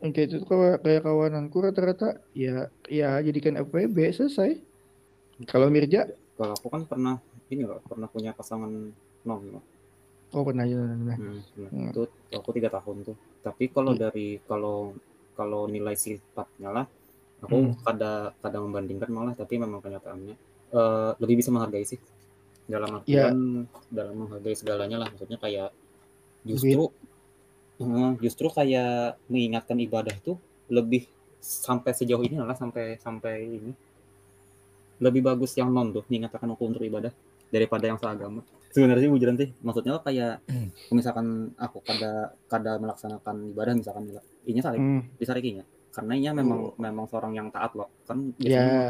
Speaker 1: yang kayak itu kawa- kayak kawananku rata-rata ya ya jadikan FWB selesai kalau Mirja
Speaker 2: Kalau aku kan pernah ini loh, pernah punya pasangan non loh.
Speaker 1: oh pernah nah.
Speaker 2: Hmm, nah,
Speaker 1: Hmm.
Speaker 2: Itu aku tiga tahun tuh. Tapi kalau
Speaker 1: Hmm.
Speaker 2: dari kalau kalau nilai sifatnya lah, aku
Speaker 1: Hmm.
Speaker 2: kada kada membandingkan malah, tapi memang kenyataannya. Eh, lebih bisa menghargai sih. Dalam
Speaker 1: Ya.
Speaker 2: artian dalam menghargai segalanya lah, maksudnya kayak justru eh, justru kayak mengingatkan ibadah tuh lebih sampai sejauh ini lah sampai sampai ini. Lebih bagus yang non tuh mengingatkan aku untuk ibadah daripada yang seagama. Sebenarnya sih bujuran sih. Maksudnya kayak
Speaker 1: Hmm.
Speaker 2: misalkan aku kada kada melaksanakan ibadah misalkan ini sarik
Speaker 1: Hmm,
Speaker 2: disarikinya karena ini memang memang seorang yang taat loh kan
Speaker 1: ya
Speaker 2: biasanya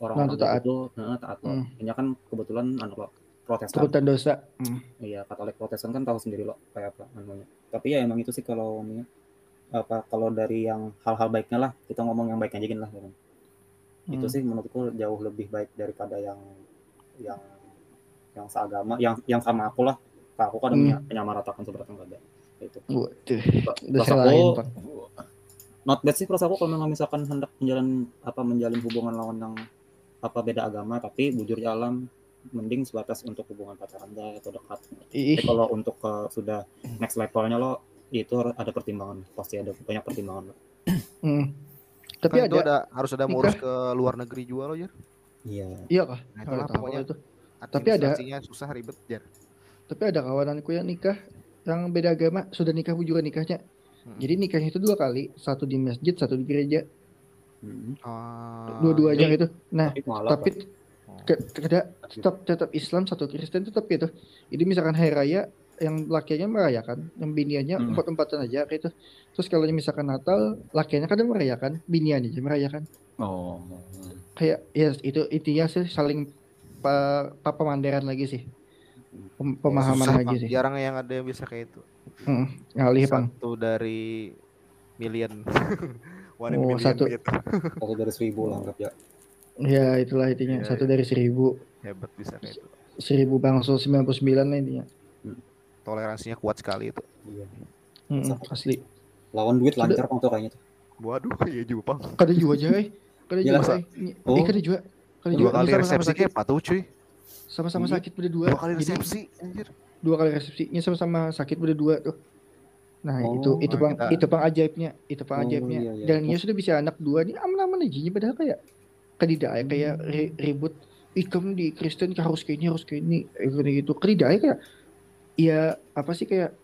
Speaker 2: orang-orang
Speaker 1: non tuh taat.
Speaker 2: itu eh, taat loh
Speaker 1: Hmm.
Speaker 2: ini kan kebetulan anu loh protestan
Speaker 1: turutan dosa Hmm.
Speaker 2: iya katolik protestan kan tahu sendiri loh kayak apa anunya tapi ya emang itu sih kalau apa kalau dari yang hal-hal baiknya lah kita ngomong yang baiknya aja gini lah gitu. itu
Speaker 1: Hmm.
Speaker 2: sih menurutku jauh lebih baik daripada yang yang yang seagama yang yang sama aku lah Nah, aku kan
Speaker 1: Hmm.
Speaker 2: menyamaratakan sebenarnya enggak ada itu
Speaker 1: Waduh,
Speaker 2: aku
Speaker 1: pak.
Speaker 2: Not bad sih perasa aku kalau memang misalkan hendak menjalin apa menjalin hubungan lawan yang apa beda agama tapi bujur ya alam mending sebatas untuk hubungan pacaran dah atau dekat tapi kalau untuk ke sudah next levelnya lo itu harus ada pertimbangan pasti ada banyak pertimbangan lo
Speaker 1: hmm. tapi
Speaker 4: Kan itu
Speaker 1: ada,
Speaker 4: ada harus ada ngurus ke luar negeri juga loh, Jar.
Speaker 2: iya
Speaker 1: iya kah?
Speaker 4: Nah, itulah pokoknya
Speaker 1: itu. Tapi ada-
Speaker 4: susah ribet, Jar.
Speaker 1: Tapi ada kawananku yang nikah yang beda agama sudah nikah juga nikahnya.
Speaker 4: Hmm.
Speaker 1: Jadi nikahnya itu dua kali, satu di masjid, satu di gereja,
Speaker 2: Hmm.
Speaker 4: Ah,
Speaker 1: dua-duanya gitu. Nah,
Speaker 2: tapi malah
Speaker 1: tapi ke- kada tetap tetap Islam satu Kristen tetap gitu. Jadi misalkan hari raya yang lakinya merayakan, yang biniannya
Speaker 3: Hmm.
Speaker 1: empat empatan aja kayak itu. Terus kalau misalkan Natal, lakinya kadang merayakan, biniannya aja merayakan.
Speaker 3: Oh.
Speaker 1: Kayak ya itu intinya sih saling pa, pa- pemandaran lagi sih. Pem- pemahaman
Speaker 4: susah,
Speaker 1: lagi
Speaker 4: Bang.
Speaker 1: sih.
Speaker 4: Jarang yang ada yang bisa kayak itu.
Speaker 1: Hmm, ngalih bang.
Speaker 4: Satu dari million. *laughs* One
Speaker 1: Oh,
Speaker 4: million
Speaker 1: satu.
Speaker 4: gitu. *laughs*
Speaker 2: satu dari seribu lah anggap ya
Speaker 1: Ya itulah intinya
Speaker 4: Iya,
Speaker 1: satu
Speaker 4: iya.
Speaker 1: dari seribu
Speaker 4: Hebat bisa kayak itu.
Speaker 1: seribu bangsul 99 lah intinya.
Speaker 4: Toleransinya kuat sekali itu.
Speaker 2: iya
Speaker 1: Hmm, asli.
Speaker 2: lawan duit lancar kok tuh kayaknya tuh
Speaker 4: Waduh, *laughs* iya juga, Bang.
Speaker 1: Kada juga aja eh. Kada
Speaker 2: Iya,
Speaker 1: juga eh. Ini-
Speaker 2: Oh.
Speaker 1: Eh kada juga. Kada
Speaker 4: Dua
Speaker 1: juga.
Speaker 4: kali
Speaker 1: Ini sama-sama
Speaker 4: resepsi kayak cuy?
Speaker 1: Sama-sama
Speaker 2: Iya.
Speaker 1: sakit berdua.
Speaker 4: Dua kali resepsi, anjir.
Speaker 1: dua kali resepsinya sama-sama sakit berdua tuh. Nah,
Speaker 2: Oh,
Speaker 1: itu itu bang
Speaker 4: kita-
Speaker 1: itu bang ajaibnya, itu bang
Speaker 2: Oh,
Speaker 1: ajaibnya.
Speaker 2: iya, iya.
Speaker 1: Dan dia sudah bisa anak dua nih aman-aman aja nih, padahal kayak kedidak ya kayak ri- ribut ikam di Kristen harus kayak ini harus kayak ini kayak gitu. Kedidak ya kayak ya apa sih kayak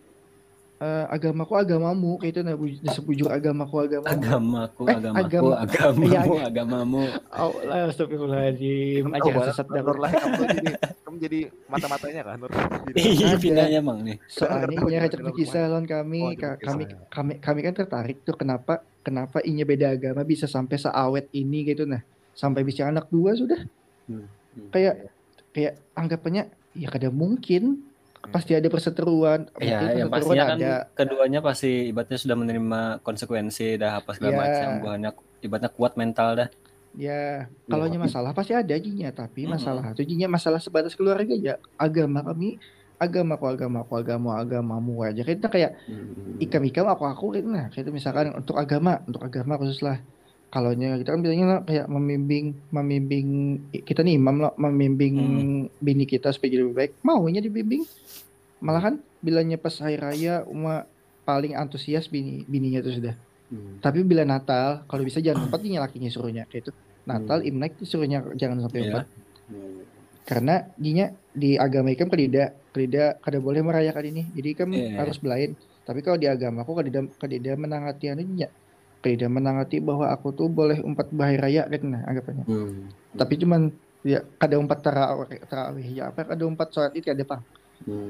Speaker 1: eh, agamaku agamamu kayak itu nah bu- disebut agamaku agamamu.
Speaker 3: Agamaku,
Speaker 1: Eh,
Speaker 3: agamaku,
Speaker 1: agama-
Speaker 3: agamamu,
Speaker 1: Iya,
Speaker 3: agamamu.
Speaker 1: Oh, lah, astagfirullahaladzim.
Speaker 4: Oh,
Speaker 1: Ajaran
Speaker 4: Nur,
Speaker 1: sesat dah.
Speaker 4: Lah, kamu jadi kamu jadi mata-matanya kan, Nur. *laughs*
Speaker 3: Iya, pindahnya emang nih.
Speaker 1: Soalnya ini recek
Speaker 4: ngerti,
Speaker 1: kisah lawan kami,
Speaker 4: Oh,
Speaker 1: kami
Speaker 4: kisah.
Speaker 1: kami kami kan tertarik tuh kenapa kenapa inya beda agama bisa sampai seawet ini gitu nah sampai bisa anak dua sudah
Speaker 2: Hmm.
Speaker 1: kayak kayak anggapannya ya kada mungkin pasti ada perseteruan
Speaker 3: Ya, yang
Speaker 1: perseteruan
Speaker 3: pastinya kan
Speaker 1: ada
Speaker 3: keduanya pasti ibaratnya sudah menerima konsekuensi dah apa segala
Speaker 1: Ya.
Speaker 3: macam buahnya ibaratnya kuat mental dah.
Speaker 1: ya kalau
Speaker 2: Ya.
Speaker 1: masalah pasti ada jinya tapi
Speaker 3: Mm-mm.
Speaker 1: masalah itu jinya masalah sebatas keluarga ya agama kami agamaku agamaku agama agamamu aja kita kayak
Speaker 2: Hmm.
Speaker 1: ikam ikam aku aku gitu nah itu misalkan untuk agama untuk agama khusus lah kalaunya kita kan bilangnya lah kayak membimbing membimbing kita nih imam loh membimbing bini kita supaya jadi lebih baik. Maunya dibimbing. Malahan bilangnya pas hari raya uma paling antusias bini bininya itu sudah.
Speaker 2: Hmm.
Speaker 1: tapi bila Natal kalau bisa jangan empat nih lakinya suruhnya kayak itu Natal Imlek tuh suruhnya jangan sampai
Speaker 3: Iya.
Speaker 1: empat.
Speaker 2: Hmm.
Speaker 1: karena dinya di agama ikan kedida kedida kada boleh merayakan ini. Jadi kan
Speaker 3: Iya.
Speaker 1: harus belain. Tapi kalau di agama aku kadida kadida menangati anunya kadida menangati bahwa aku tuh boleh empat bahaya raya kan nah anggapannya
Speaker 2: Hmm.
Speaker 1: tapi cuman ya kada empat tarawih tarawih ya apa kada empat sholat itu ada pang
Speaker 2: Hmm.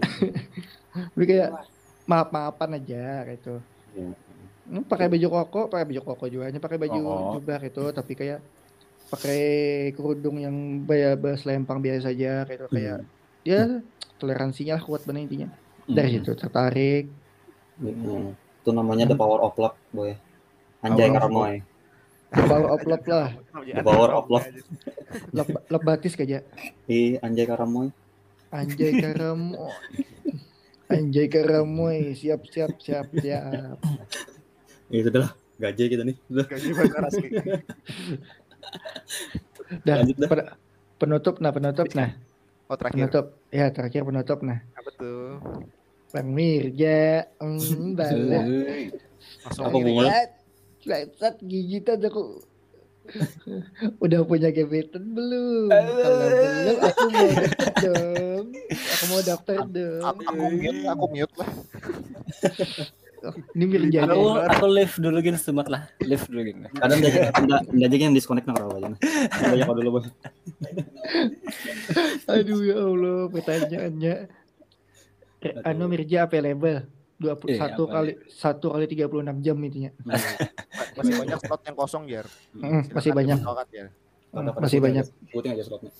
Speaker 2: *laughs*
Speaker 1: tapi kayak maaf maafan aja kayak itu
Speaker 2: Iya.
Speaker 1: Hmm, pakai baju koko pakai baju koko juga hanya pakai baju
Speaker 3: Koko.
Speaker 1: jubah gitu tapi kayak pakai kerudung yang baya lempang biasa saja kayak itu kayak ya toleransinya lah kuat benar intinya dari situ tertarik
Speaker 2: Hmm. Itu namanya the power of love, boy. Anjay karamoy.
Speaker 1: power of love lah
Speaker 2: The power of love.
Speaker 1: love, love batis kayak
Speaker 2: Ih, anjay karamoy.
Speaker 1: anjay karamoy anjay karamoy siap siap siap siap
Speaker 2: Ya sudah lah, gaje kita nih. Udah.
Speaker 4: Gaji bakar asli.
Speaker 1: dah
Speaker 2: Lanjut dah.
Speaker 1: pen- penutup nah penutup nah
Speaker 4: Oh terakhir.
Speaker 1: penutup ya terakhir penutup nah
Speaker 4: Apa tuh?
Speaker 1: Bang Mirja bala
Speaker 4: Langsung
Speaker 2: Apa bunga?
Speaker 1: Bangsat gigitan aku. *laughs* Udah punya gebetan belum? Kalau belum aku mau daftar dong. Aku mau daftar dong.
Speaker 4: Aku, aku mute, aku mute lah.
Speaker 1: Ini Mirja
Speaker 3: Aku
Speaker 1: nih.
Speaker 3: aku live dulu gini semat lah. Live dulu gini.
Speaker 2: Kadang dia enggak enggak aja yang disconnect nang rawa aja. Udah ya dulu, boy.
Speaker 1: Aduh ya Allah pertanyaannya. Eh, Anu Mirja available 21
Speaker 3: Iya, apa
Speaker 1: kali satu kali 36 jam intinya.
Speaker 4: Ma- Masih banyak slot yang kosong ya.
Speaker 1: Hmm, masih banyak.
Speaker 4: ya.
Speaker 1: Hmm, masih banyak.
Speaker 2: Sebutin aja slotnya.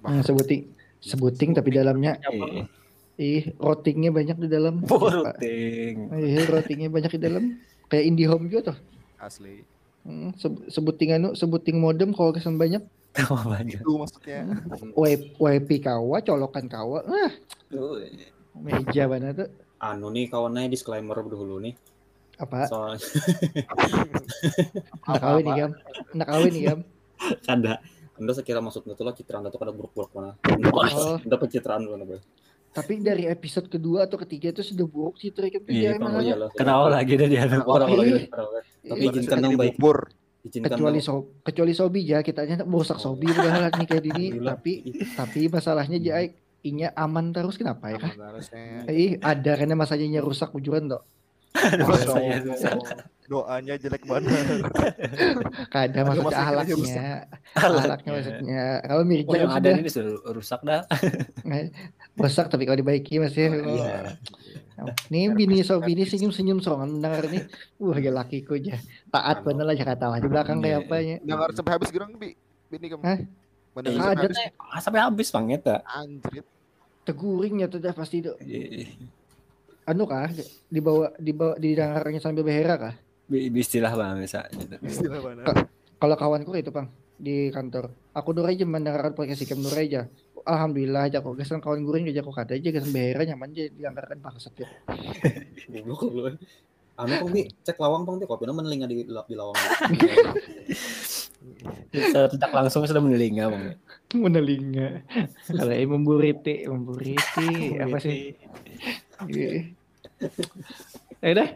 Speaker 1: Hmm, sebuting sebuting tapi dalamnya
Speaker 3: Iya.
Speaker 1: ih rotingnya banyak di dalam. *laughs*
Speaker 3: Routing.
Speaker 1: Iya, rotingnya banyak di dalam. Kayak IndiHome juga tuh.
Speaker 4: Asli.
Speaker 1: Hmm, seb- sebuting anu, sebuting modem kalau kesan banyak.
Speaker 4: Itu maksudnya.
Speaker 1: WP kawa, colokan kawa. Ah, meja mana tuh?
Speaker 2: Anu nih kawannya disclaimer dulu nih.
Speaker 1: Apa?
Speaker 2: Soalnya *laughs*
Speaker 1: Nak kawin nih, Gam. Nak kawin nih, Gam.
Speaker 2: kada anda sekira maksudnya tuh lah citraan itu kada buruk-buruk mana. Anda
Speaker 1: Oh. *laughs*
Speaker 2: anda pencitraan dulu boy.
Speaker 1: Tapi dari episode kedua atau ketiga itu sudah buruk sih trik
Speaker 3: Iya,
Speaker 1: emang
Speaker 2: Oh
Speaker 1: ada.
Speaker 2: iyalah.
Speaker 3: Kenapa lagi deh dia?
Speaker 2: Orang lagi.
Speaker 1: Ih.
Speaker 2: Tapi
Speaker 1: Iya,
Speaker 2: izinkan dong baik.
Speaker 4: Bubur.
Speaker 2: Izinkan
Speaker 1: kecuali so kecuali sobi ya kita hanya merusak sobi udah nih kayak gini tapi tapi masalahnya Jaik inya aman terus kenapa ya
Speaker 4: harusnya. *laughs*
Speaker 1: Ih ada karena masanya rusak ujuran
Speaker 3: susah.
Speaker 4: Doanya jelek banget. *laughs*
Speaker 1: Kada maksudnya
Speaker 4: aja
Speaker 1: ahlaknya. Ahlaknya maksudnya. Kalau Mirja
Speaker 3: Oh, yang
Speaker 1: kan
Speaker 3: ada ini sudah rusak dah. *laughs*
Speaker 1: rusak tapi kalau dibaiki masih.
Speaker 2: Iya.
Speaker 1: Nih bini so bini senyum senyum sorangan mendengar nih. Wah ya lakiku aja. Taat bener lah Jakarta Wah, di belakang kayak apa ya.
Speaker 4: Dengar sampai habis gerang bi. Bini kamu.
Speaker 1: Iya,
Speaker 4: sampai
Speaker 1: ada.
Speaker 4: habis.
Speaker 3: Ah, Sampai habis banget ya.
Speaker 4: Anjrit.
Speaker 1: Teguring ya tuh dah pasti tuh.
Speaker 3: Iya.
Speaker 1: Anu kah dibawa dibawa didengarnya sambil behera kah?
Speaker 3: Istilah bang bisa. gitu.
Speaker 4: Istilah mana?
Speaker 1: Kalau kawanku itu pang di kantor. Aku nur aja mendengarkan podcast ikam nur aja. Alhamdulillah aja kok gesan kawan guring aja kok kada aja gesan behera nyaman aja dianggarkan bangsat ya.
Speaker 2: Goblok lu. Anu kok cek lawang bang tuh kopi menelinga di di lawang. *laughs*
Speaker 3: Tidak langsung sudah menelinga bang.
Speaker 1: Menelinga. Kalau eh memburiti, memburiti apa sih? Iya. Eh dah,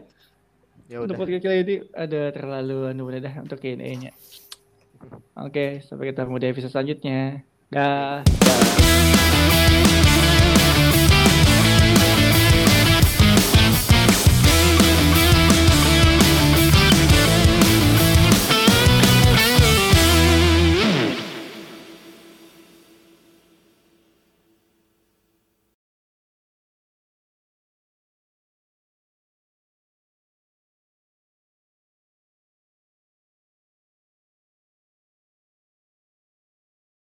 Speaker 4: Ya
Speaker 1: untuk
Speaker 4: udah.
Speaker 1: podcast kali ini ada terlalu anu udah dah untuk Q&A-nya. Oke, sampai ketemu di episode selanjutnya. Dah.
Speaker 4: Dah.